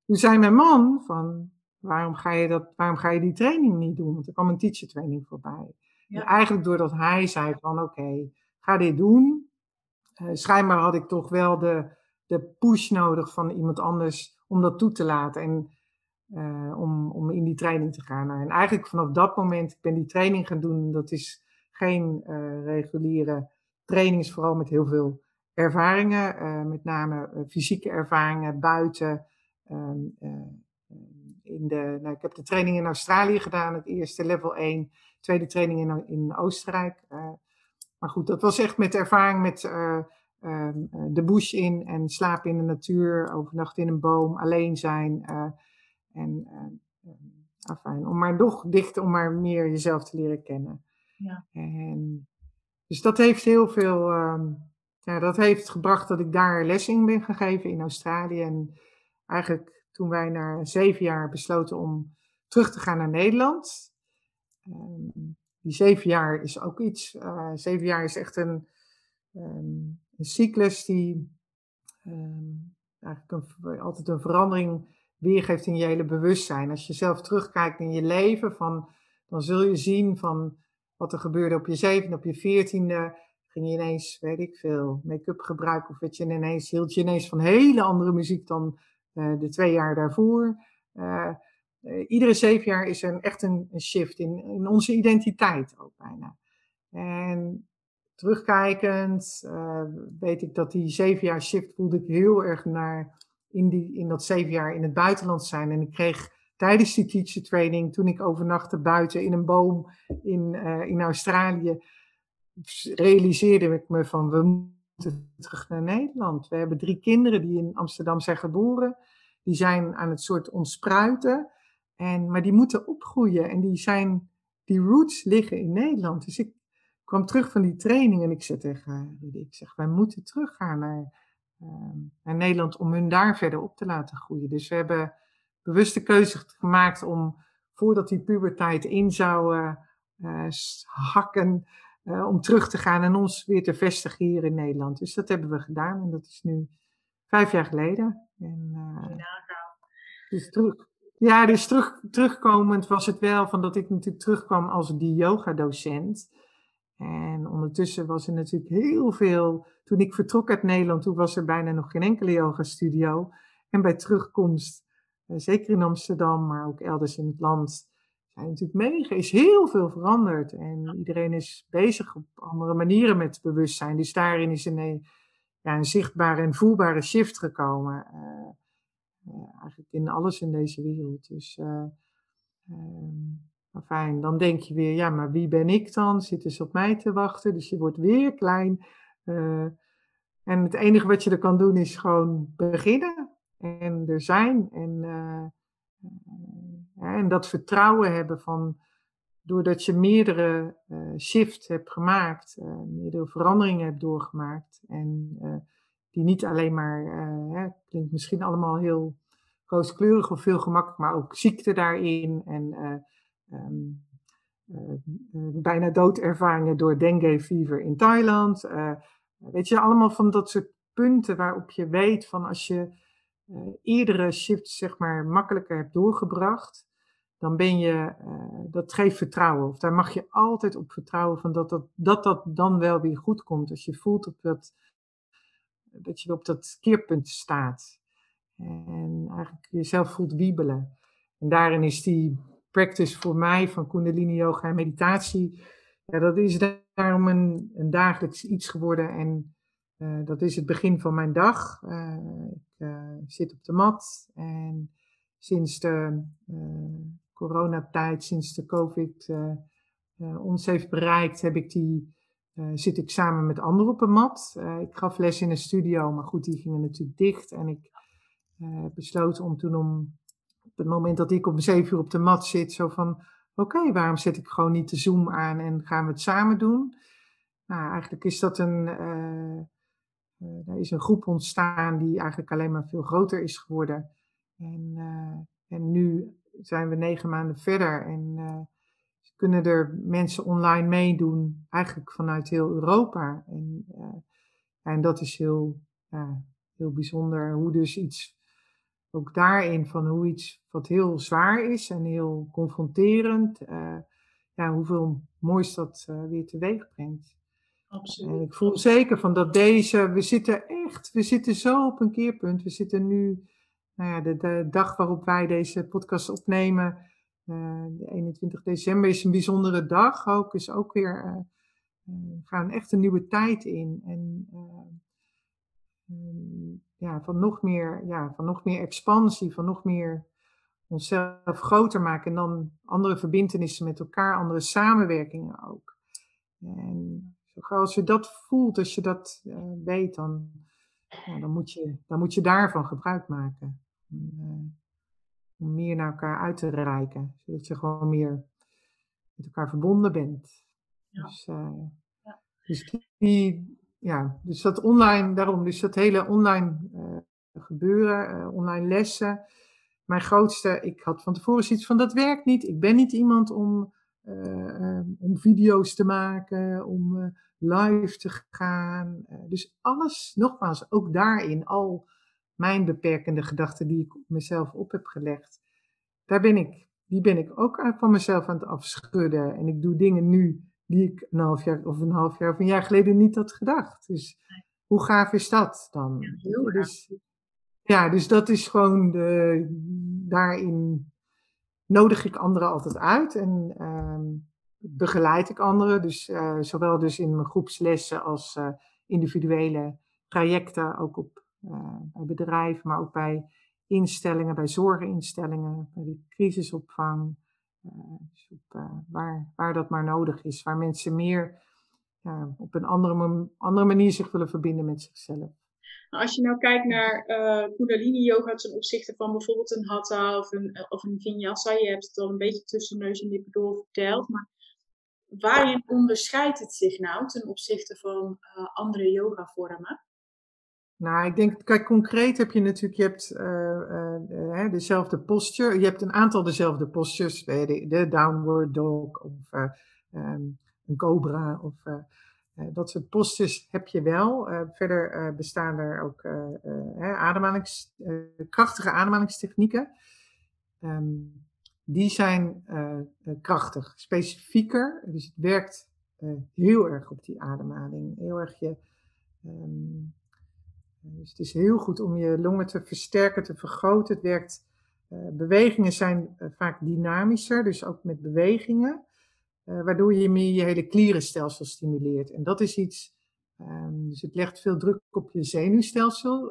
Speaker 2: Toen zei mijn man van, Waarom ga, je dat, waarom ga je die training niet doen? Want er kwam een teacher training voorbij. Ja. En eigenlijk doordat hij zei van oké, ga dit doen. Uh, schijnbaar had ik toch wel de, de push nodig van iemand anders om dat toe te laten. En uh, om, om in die training te gaan. Nou, en eigenlijk vanaf dat moment, ik ben die training gaan doen. Dat is geen uh, reguliere training, is vooral met heel veel ervaringen. met name fysieke ervaringen buiten. Ehm, in de, nou, ik heb de training in Australië gedaan, het eerste level 1, tweede training in, in Oostenrijk. Maar goed, dat was echt met ervaring met uh, uh, de bush in en slapen in de natuur, overnachten in een boom, alleen zijn. en afijn, om maar nog dichter, om maar meer jezelf te leren kennen. Ja. En, dus dat heeft heel veel, um, ja, dat heeft gebracht dat ik daar les in ben gegeven in Australië. En eigenlijk toen wij na zeven jaar besloten om terug te gaan naar Nederland. Um, die zeven jaar is ook iets. Uh, zeven jaar is echt een, um, een cyclus die um, eigenlijk een, altijd een verandering weergeeft in je hele bewustzijn. Als je zelf terugkijkt in je leven, van, dan zul je zien van wat er gebeurde op je zevende, op je veertiende. Ging je ineens, weet ik veel, make-up gebruiken of weet je ineens, hield je ineens van hele andere muziek dan eh, de twee jaar daarvoor. Eh, eh, iedere zeven jaar is er een, echt een, shift in, in, onze identiteit ook bijna. En terugkijkend uh, weet ik dat die zeven jaar shift voelde ik heel erg naar in, die, in dat zeven jaar in het buitenland zijn. En ik kreeg tijdens die teacher training, toen ik overnachtte buiten in een boom in, uh, in Australië, realiseerde ik me van we moeten terug naar Nederland. We hebben drie kinderen die in Amsterdam zijn geboren die zijn aan het soort ontspruiten. En, maar die moeten opgroeien en die zijn, die roots liggen in Nederland. Dus ik kwam terug van die training en ik zei tegen Rudy, ik zeg, wij moeten teruggaan naar, uh, naar Nederland om hun daar verder op te laten groeien. Dus we hebben bewuste keuze gemaakt om, voordat die puberteit in zou uh, hakken, uh, om terug te gaan en ons weer te vestigen hier in Nederland. Dus dat hebben we gedaan en dat is nu vijf jaar geleden. En, uh, dus terug, ja, dus terug, terugkomend was het wel van dat ik natuurlijk terugkwam als die yoga-docent. En ondertussen was er natuurlijk heel veel. Toen ik vertrok uit Nederland, toen was er bijna nog geen enkele yoga-studio. En bij terugkomst zeker in Amsterdam, maar ook elders in het land, zijn natuurlijk mega, is heel veel veranderd. En iedereen is bezig op andere manieren met bewustzijn. Dus daarin is een, ja, een zichtbare en voelbare shift gekomen. Eigenlijk in alles in deze wereld. Dus maar fijn, dan denk je weer, ja, maar wie ben ik dan? Zitten ze op mij te wachten? Dus je wordt weer klein. Uh, en het enige wat je er kan doen is gewoon beginnen en er zijn. En, en dat vertrouwen hebben van, doordat je meerdere uh, shifts hebt gemaakt, meerdere veranderingen hebt doorgemaakt. En die niet alleen maar, hè, klinkt misschien allemaal heel rooskleurig of veel gemakkelijk, maar ook ziekte daarin. En um, bijna doodervaringen door dengue fever in Thailand. Weet je, allemaal van dat soort punten waarop je weet van als je eerdere shifts zeg maar makkelijker hebt doorgebracht, dan ben je, dat geeft vertrouwen. Of daar mag je altijd op vertrouwen van dat dat, dat dat dan wel weer goed komt. Als je voelt op dat, dat je op dat keerpunt staat. En eigenlijk jezelf voelt wiebelen. En daarin is die practice voor mij van Kundalini Yoga en meditatie. Ja, dat is daarom een, een dagelijks iets geworden. En uh, dat is het begin van mijn dag. Uh, ik uh, zit op de mat en sinds de coronatijd, sinds de COVID ons heeft bereikt, heb ik die, zit ik samen met anderen op een mat. ik gaf les in een studio, maar goed, die gingen natuurlijk dicht. En ik heb besloten om toen om het moment dat ik om zeven uur op de mat zit, zo van, oké, waarom zet ik gewoon niet de Zoom aan en gaan we het samen doen? Nou, eigenlijk is dat een, uh, uh, er is een groep ontstaan die eigenlijk alleen maar veel groter is geworden. En, uh, en nu zijn we negen maanden verder en kunnen er mensen online meedoen, eigenlijk vanuit heel Europa. En, en dat is heel, heel bijzonder, hoe dus iets ook daarin van hoe iets wat heel zwaar is en heel confronterend, uh, ja, hoeveel moois dat uh, weer teweeg brengt. Absoluut. En ik voel zeker van dat deze, we zitten echt, we zitten zo op een keerpunt. We zitten nu, nou ja, de, de dag waarop wij deze podcast opnemen, de 21 december is een bijzondere dag ook, is ook weer, we gaan echt een nieuwe tijd in. En ja, van, nog meer, ja, van nog meer expansie, van nog meer onszelf groter maken en dan andere verbindenissen met elkaar, andere samenwerkingen ook. En als je dat voelt, als je dat weet, dan, dan, moet je, dan moet je daarvan gebruik maken. Uh, om meer naar elkaar uit te reiken, zodat je gewoon meer met elkaar verbonden bent. Ja. Dus, uh, ja. dus die, ja, dus dat online, daarom, dus dat hele online uh, gebeuren, uh, online lessen. Mijn grootste, ik had van tevoren zoiets van dat werkt niet. Ik ben niet iemand om, om video's te maken, om live te gaan. dus alles, nogmaals, ook daarin, al mijn beperkende gedachten die ik mezelf op heb gelegd, daar ben ik, die ben ik ook van mezelf aan het afschudden. En ik doe dingen nu die ik een half jaar of een half jaar of een jaar geleden niet had gedacht. Dus hoe gaaf is dat dan? Ja, heel dus, ja, dus dat is gewoon de, daarin nodig ik anderen altijd uit en uh, begeleid ik anderen. Dus uh, zowel dus in mijn groepslessen als uh, individuele trajecten, ook op bij bedrijven, maar ook bij instellingen, bij zorginstellingen, bij de crisisopvang. Dus op, uh, waar, waar dat maar nodig is. Waar mensen meer ja, op een andere, andere manier zich willen verbinden met zichzelf.
Speaker 1: Nou, als je nou kijkt naar uh, Kundalini yoga ten opzichte van bijvoorbeeld een Hatha of een, of een Vinyasa, je hebt het al een beetje tussen neus en lippen door verteld, maar waarin onderscheidt het zich nou ten opzichte van uh, andere yogavormen?
Speaker 2: Nou, ik denk, kijk, concreet heb je natuurlijk, je hebt uh, uh, dezelfde posture, je hebt een aantal dezelfde postures, de, de downward dog of um, een cobra of dat soort postures heb je wel. verder bestaan er ook ademhalings, krachtige ademhalingstechnieken. Um, die zijn krachtig, specifieker, dus het werkt heel erg op die ademhaling, heel erg je... Um, dus het is heel goed om je longen te versterken, te vergroten. Het werkt bewegingen zijn vaak dynamischer, dus ook met bewegingen, waardoor je meer je hele klierenstelsel stimuleert. En dat is iets, ehm, dus het legt veel druk op je zenuwstelsel,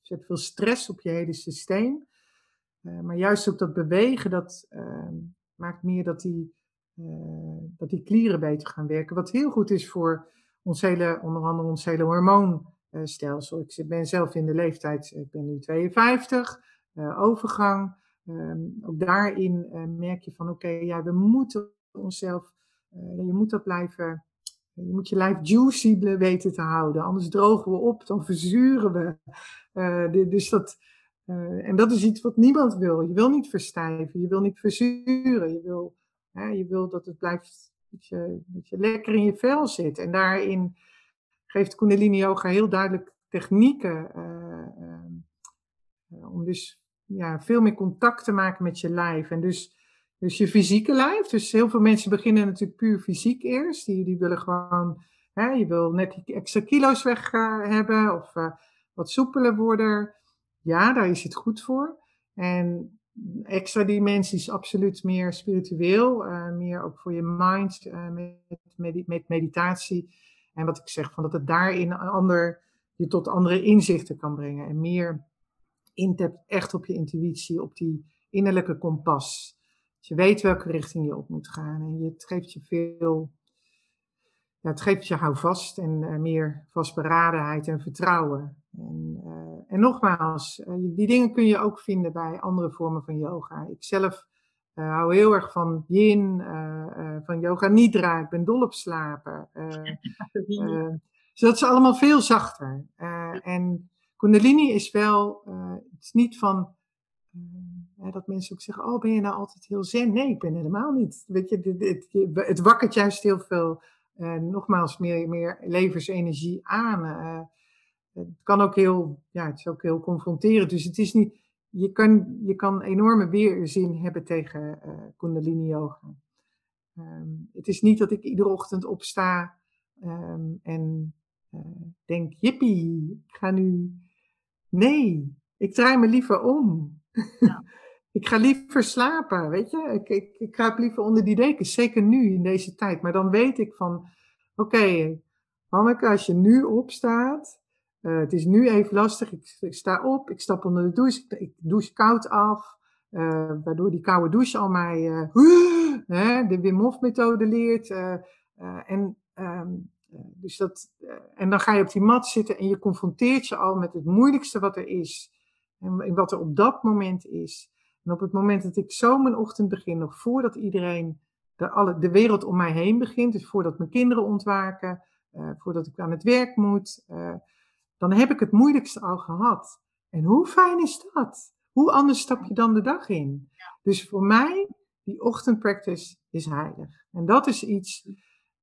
Speaker 2: zet veel stress op je hele systeem. maar juist ook dat bewegen, dat ehm, maakt meer dat die, dat die klieren beter gaan werken. Wat heel goed is voor ons hele, onder andere ons hele hormoonstelsel. Ik ben zelf in de leeftijd, ik ben nu 52, uh, overgang. Ehm, ook daarin merk je van oké, ja, we moeten onszelf, je moet dat blijven, je moet je lijf juicy weten te houden. Anders drogen we op, dan verzuren we. dus dat, en dat is iets wat niemand wil. Je wil niet verstijven, je wil niet verzuren, je wil, je wil dat het blijft dat je lekker in je vel zit. En daarin geeft Kundalini Yoga heel duidelijk technieken uh, uh, om dus ja, veel meer contact te maken met je lijf. En dus, dus je fysieke lijf. Dus heel veel mensen beginnen natuurlijk puur fysiek eerst. Die, die willen gewoon, hè, je wil net die extra kilo's weg hebben of wat soepeler worden. Ja, daar is het goed voor. En extra dimensies absoluut meer spiritueel, meer ook voor je mind, met, met, meditatie. En wat ik zeg, van dat het daarin ander, je tot andere inzichten kan brengen. En meer intapt echt op je intuïtie, op die innerlijke kompas. Je weet welke richting je op moet gaan. En het geeft je veel, ja, het geeft je houvast en uh, meer vastberadenheid en vertrouwen. En, uh, en nogmaals, uh, die dingen kun je ook vinden bij andere vormen van yoga. Ik zelf uh, hou heel erg van yin, van yoga nidra. Ik ben dol op slapen. dus dat is allemaal veel zachter. en kundalini is wel, het is niet van dat mensen ook zeggen, oh ben je nou altijd heel zen? Nee, ik ben helemaal niet. Weet je, het wakkert juist heel veel, nogmaals, meer, meer levensenergie aan het kan ook heel, ja, het is ook heel confronterend. Dus het is niet, je kan, je kan enorme weerzin hebben tegen uh, Kundalini Yoga. Um, het is niet dat ik iedere ochtend opsta um, en uh, denk, jippie, ik ga nu. Nee, ik draai me liever om. Ja. ik ga liever slapen, weet je. Ik, ik, ik kruip liever onder die dekens, zeker nu in deze tijd. Maar dan weet ik van, oké, okay, Hanneke, als je nu opstaat, uh, het is nu even lastig. Ik, ik, sta op, ik stap onder de douche, ik, douche koud af. Uh, waardoor die koude douche al mij uh, de Wim Hof methode leert. en, um, dus dat, en dan ga je op die mat zitten en je confronteert je al met het moeilijkste wat er is. En, en wat er op dat moment is. En op het moment dat ik zo mijn ochtend begin, nog voordat iedereen, de, alle, de wereld om mij heen begint, dus voordat mijn kinderen ontwaken, voordat ik aan het werk moet, dan heb ik het moeilijkste al gehad. En hoe fijn is dat? Hoe anders stap je dan de dag in? Dus voor mij, die ochtendpractice is heilig. En dat is iets,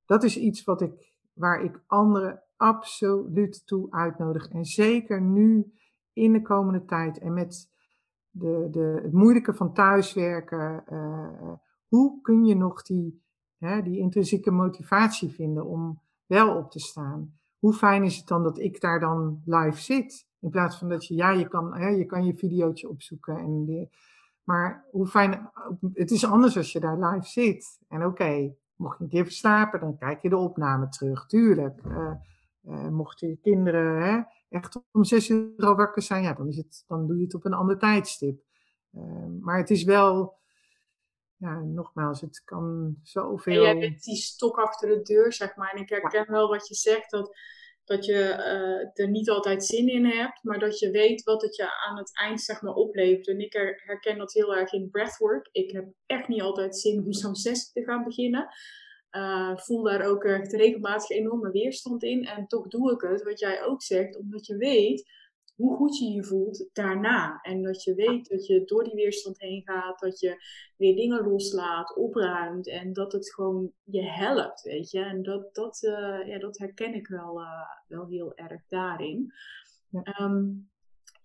Speaker 2: dat is iets wat ik, waar ik anderen absoluut toe uitnodig. En zeker nu in de komende tijd en met de, de, het moeilijke van thuiswerken. Uh, hoe kun je nog die, hè, die intrinsieke motivatie vinden om wel op te staan? Hoe fijn is het dan dat ik daar dan live zit? In plaats van dat je, ja, je kan, hè, je, kan je videootje opzoeken. En maar hoe fijn, het is anders als je daar live zit. En oké, mocht je niet even slapen, dan kijk je de opname terug, tuurlijk. Uh, mochten je kinderen hè, echt om zes uur al wakker zijn, ja, dan, is het, dan doe je het op een ander tijdstip. Uh, maar het is wel, ja, nogmaals, het kan zoveel. En
Speaker 1: jij bent die stok achter de deur, zeg maar. En ik herken wel wat je zegt, dat, dat je uh, er niet altijd zin in hebt, maar dat je weet wat het je aan het eind, zeg maar, oplevert. En ik herken dat heel erg in breathwork. Ik heb echt niet altijd zin om zo'n sessie te gaan beginnen. Uh, voel daar ook echt regelmatig enorme weerstand in. En toch doe ik het, wat jij ook zegt, omdat je weet hoe goed je je voelt daarna. En dat je weet dat je door die weerstand heen gaat, dat je weer dingen loslaat, opruimt en dat het gewoon je helpt, weet je. En dat, dat, uh, ja, dat herken ik wel, uh, wel heel erg daarin. Ja. Um,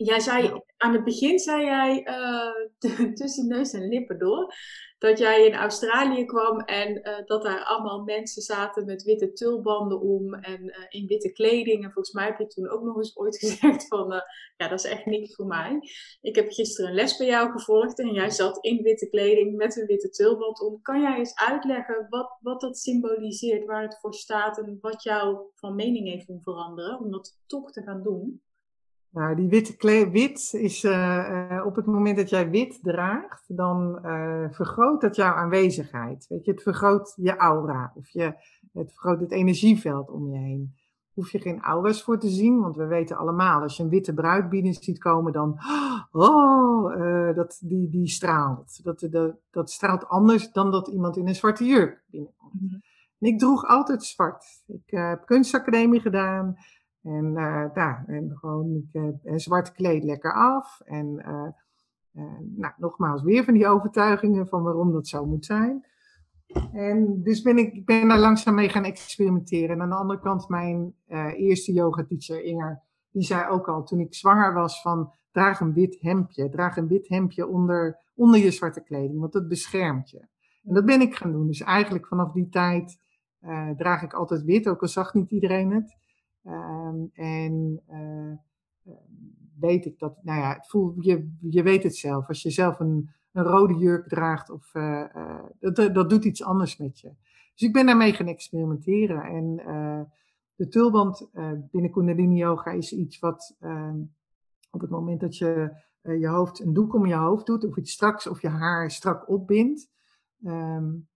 Speaker 1: Jij zei, aan het begin zei jij uh, tussen neus en lippen door, dat jij in Australië kwam en uh, dat daar allemaal mensen zaten met witte tulbanden om en uh, in witte kleding. En volgens mij heb je toen ook nog eens ooit gezegd van, ja, dat is echt niks voor mij. Ik heb gisteren een les bij jou gevolgd en jij zat in witte kleding met een witte tulband om. Kan jij eens uitleggen wat, wat dat symboliseert, waar het voor staat en wat jou van mening heeft doen veranderen om dat toch te gaan doen?
Speaker 2: Nou, die witte kle wit is uh, uh, op het moment dat jij wit draagt, dan uh, vergroot dat jouw aanwezigheid. Weet je, het vergroot je aura of je, het vergroot het energieveld om je heen. Hoef je geen aura's voor te zien, want we weten allemaal, als je een witte bruid binnen ziet komen, dan, oh, dat, die, die straalt. Dat, dat, dat straalt anders dan dat iemand in een zwarte jurk binnenkomt. -hmm. En ik droeg altijd zwart. Ik heb kunstacademie gedaan. En, uh, en gewoon ik, uh, zwart kleed lekker af. En uh, nou, nogmaals, weer van die overtuigingen van waarom dat zo moet zijn. En dus ben ik, ik ben daar langzaam mee gaan experimenteren. En aan de andere kant, mijn eerste yoga teacher Inger, die zei ook al toen ik zwanger was van draag een wit hemdje. Draag een wit hemdje onder, onder je zwarte kleding, want dat beschermt je. En dat ben ik gaan doen. Dus eigenlijk vanaf die tijd draag ik altijd wit, ook al zag niet iedereen het. Um, en uh, weet ik dat, nou ja, het voel, je, je weet het zelf. Als je zelf een, een rode jurk draagt, of, uh, uh, dat, dat doet iets anders met je. Dus ik ben daarmee gaan experimenteren. En de tulband binnen Kundalini Yoga is iets wat ehm, op het moment dat je je hoofd, een doek om je hoofd doet, of iets straks, of je haar strak opbindt,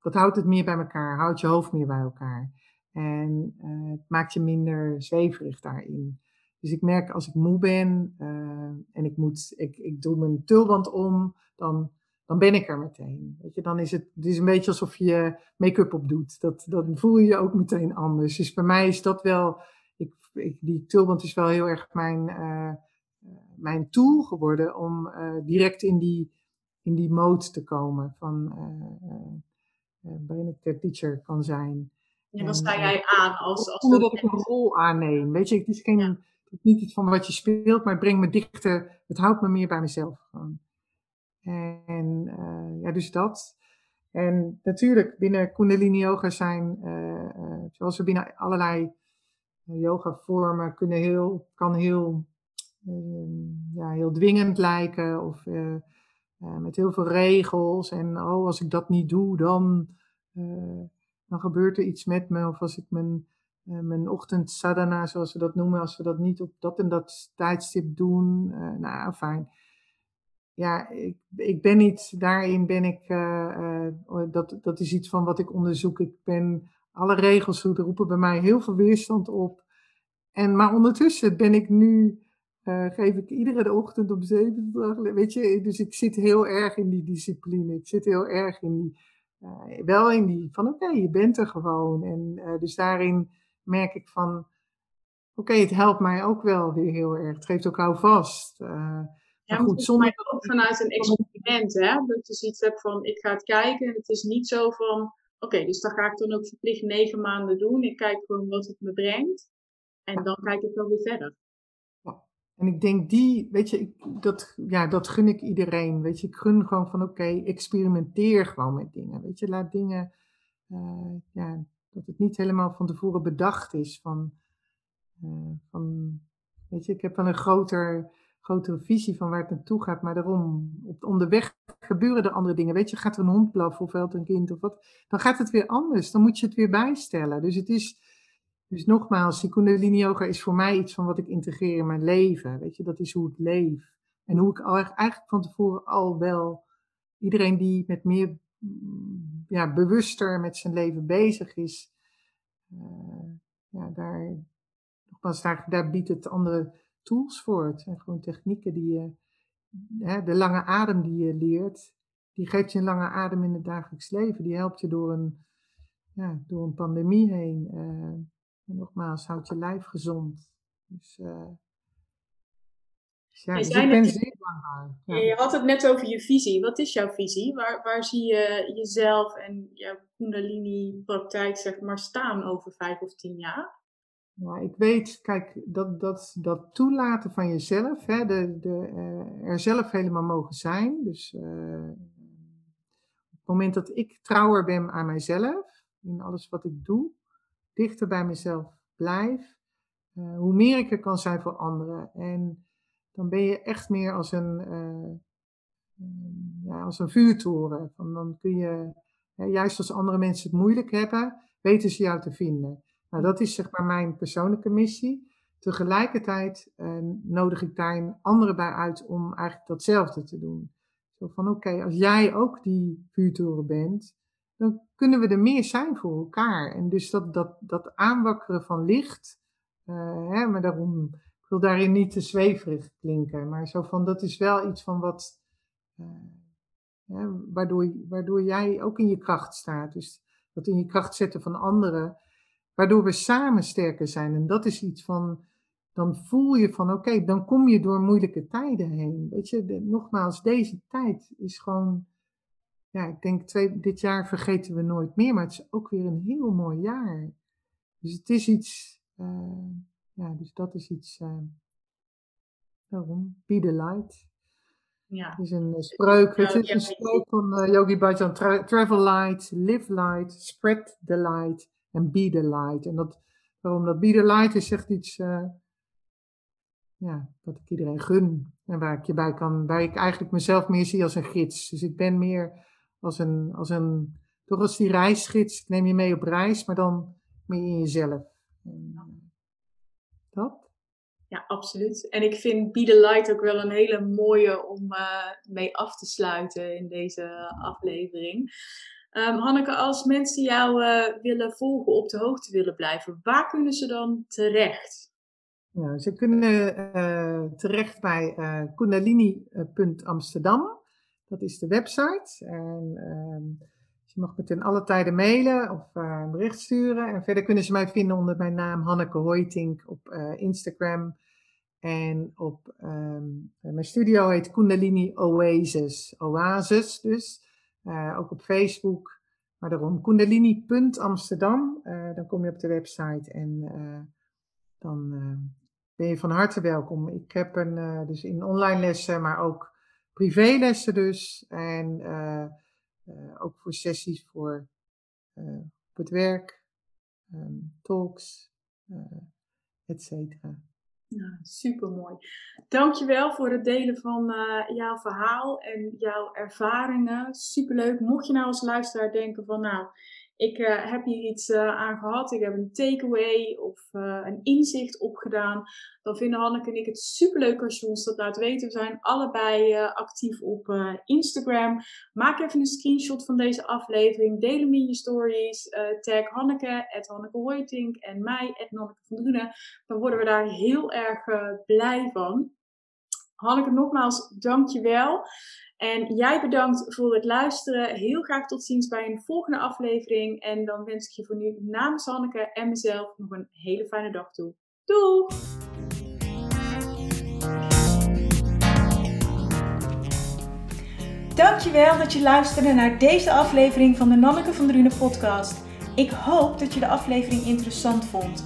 Speaker 2: dat houdt het meer bij elkaar, houdt je hoofd meer bij elkaar. En uh, het maakt je minder zweverig daarin. Dus ik merk als ik moe ben uh, en ik, moet, ik, ik doe mijn tulband om, dan, dan ben ik er meteen. Weet je, dan is het, het is een beetje alsof je make-up op doet. Dat, dan voel je je ook meteen anders. Dus bij mij is dat wel, ik, ik, die tulband is wel heel erg mijn, uh, mijn tool geworden om direct in die, in die mode te komen van waarin ik de teacher kan zijn.
Speaker 1: En dan sta jij aan als... als
Speaker 2: dat ik een rol aanneem. Weet je, het is geen, ja. niet iets van wat je speelt, maar het brengt me dichter. Het houdt me meer bij mezelf. En uh, ja, dus dat. En natuurlijk, binnen Kundalini Yoga zijn, uh, uh, zoals we binnen allerlei yoga vormen, kunnen heel, kan heel, ja, heel dwingend lijken. Of met heel veel regels. En oh, als ik dat niet doe, dan gebeurt er iets met me. Of als ik mijn, uh, mijn ochtend sadhana, zoals we dat noemen, als we dat niet op dat en dat tijdstip doen. Uh, nou, fijn. Ja, ik, ik ben niet, daarin ben ik, uh, dat, dat is iets van wat ik onderzoek. Ik ben, alle regels roepen bij mij heel veel weerstand op. En, maar ondertussen ben ik nu, geef ik iedere ochtend om zeven weet je, dus ik zit heel erg in die discipline. Ik zit heel erg in die, wel in die van oké, okay, je bent er gewoon. En uh, dus daarin merk ik van oké, okay, het helpt mij ook wel weer heel erg. Het geeft ook houvast. Uh,
Speaker 1: ja, maar goed, zonder... ook vanuit een experiment, hè? Dat je zoiets hebt van ik ga het kijken en het is niet zo van oké, okay, dus dan ga ik dan ook verplicht negen maanden doen. Ik kijk gewoon wat het me brengt en dan kijk ik wel weer verder.
Speaker 2: En ik denk die, weet je, ik, dat, ja, dat gun ik iedereen. Weet je, ik gun gewoon van oké, experimenteer gewoon met dingen. Weet je, laat dingen, uh, ja, dat het niet helemaal van tevoren bedacht is. Van, uh, van weet je, ik heb wel een groter, grotere visie van waar het naartoe gaat. Maar daarom, op, onderweg gebeuren er andere dingen. Weet je, gaat er een hond blaffen of veld een kind of wat. Dan gaat het weer anders. Dan moet je het weer bijstellen. Dus het is dus nogmaals, die Kundalini Yoga is voor mij iets van wat ik integreer in mijn leven. Weet je, dat is hoe ik leef. En hoe ik eigenlijk van tevoren al wel iedereen die met meer mm, ja, bewuster met zijn leven bezig is, uh, ja, daar, daar, biedt het andere tools voor. Het zijn gewoon technieken die je, hè, de lange adem die je leert, die geeft je een lange adem in het dagelijks leven. Die helpt je door een, ja, door een pandemie heen. Uh, en nogmaals, houd je lijf gezond. Dus, uh, ja, dus ik ben zeer dankbaar.
Speaker 1: Ja. Je had het net over je visie. Wat is jouw visie? Waar, waar zie je jezelf en jouw Kundalini-praktijk zeg maar, staan over vijf of tien jaar?
Speaker 2: Ja, ik weet, kijk, dat, dat, dat toelaten van jezelf, hè, de, de, uh, er zelf helemaal mogen zijn. Dus uh, op het moment dat ik trouwer ben aan mijzelf, in alles wat ik doe, dichter bij mezelf blijf, uh, hoe meer ik er kan zijn voor anderen. En dan ben je echt meer als een, ja, als een vuurtoren. Van dan kun je, juist als andere mensen het moeilijk hebben, weten ze jou te vinden. Nou, dat is zeg maar mijn persoonlijke missie. Tegelijkertijd eh, nodig ik daarin anderen bij uit om eigenlijk datzelfde te doen. Zo van oké, als jij ook die vuurtoren bent, dan kunnen we er meer zijn voor elkaar. En dus dat, dat, dat aanwakkeren van licht, uh, hè, maar daarom, ik wil daarin niet te zweverig klinken, maar zo van dat is wel iets van wat, uh, waardoor, waardoor jij ook in je kracht staat. Dus dat in je kracht zetten van anderen Waardoor we samen sterker zijn. En dat is iets van, dan voel je van oké, dan kom je door moeilijke tijden heen. Weet je, nogmaals, deze tijd is gewoon, ja, ik denk twee, dit jaar vergeten we nooit meer, maar het is ook weer een heel mooi jaar. Dus het is iets, uh, ja, dus dat is iets, uh, waarom? Be the light. Ja. Het is een spreuk, het is een spreuk van uh, Yogi Bhajan, travel light, live light, spread the light en be the light. En dat, waarom dat be the light is, zegt iets, ja, wat ik iedereen gun. En waar ik je bij kan, waar ik eigenlijk mezelf meer zie als een gids. Dus ik ben meer als een, als een toch als die reisgids. Ik neem je mee op reis, maar dan meer in jezelf. En, uh, dat?
Speaker 1: Ja, absoluut. En ik vind Be the Light ook wel een hele mooie om uh, mee af te sluiten in deze aflevering. Um, Hanneke, als mensen jou uh, willen volgen, op de hoogte willen blijven, waar kunnen ze dan terecht?
Speaker 2: Nou, ze kunnen uh, terecht bij uh, kundalini.amsterdam. Dat is de website. En, uh, je mag me ten alle tijden mailen of een bericht sturen. En verder kunnen ze mij vinden onder mijn naam Hanneke Hoytink op Instagram. En op um, mijn studio heet Kundalini Oasis. Oasis dus. Uh, ook op Facebook. Maar daarom kundalini.amsterdam. Dan kom je op de website en dan ben je van harte welkom. Ik heb een, dus in online lessen, maar ook privélessen dus. En ook voor sessies voor op het werk, um, talks, et cetera.
Speaker 1: Nou, super mooi. Dankjewel voor het delen van jouw verhaal en jouw ervaringen. Superleuk. Mocht je nou als luisteraar denken van nou, ik uh, heb hier iets uh, aan gehad, ik heb een takeaway of uh, een inzicht opgedaan, dan vinden Hanneke en ik het superleuk als je ons dat laat weten. We zijn allebei actief op Instagram. Maak even een screenshot van deze aflevering, deel hem in je stories, tag Hanneke, at Hanneke Hoytink en mij, at van Drunen. Dan worden we daar heel erg blij van. Hanneke, nogmaals, dank je wel. En jij bedankt voor het luisteren. Heel graag tot ziens bij een volgende aflevering. En dan wens ik je voor nu namens Hanneke en mezelf nog een hele fijne dag toe. Doei! Dankjewel dat je luisterde naar deze aflevering van de Nanneke van Drunen podcast. Ik hoop dat je de aflevering interessant vond.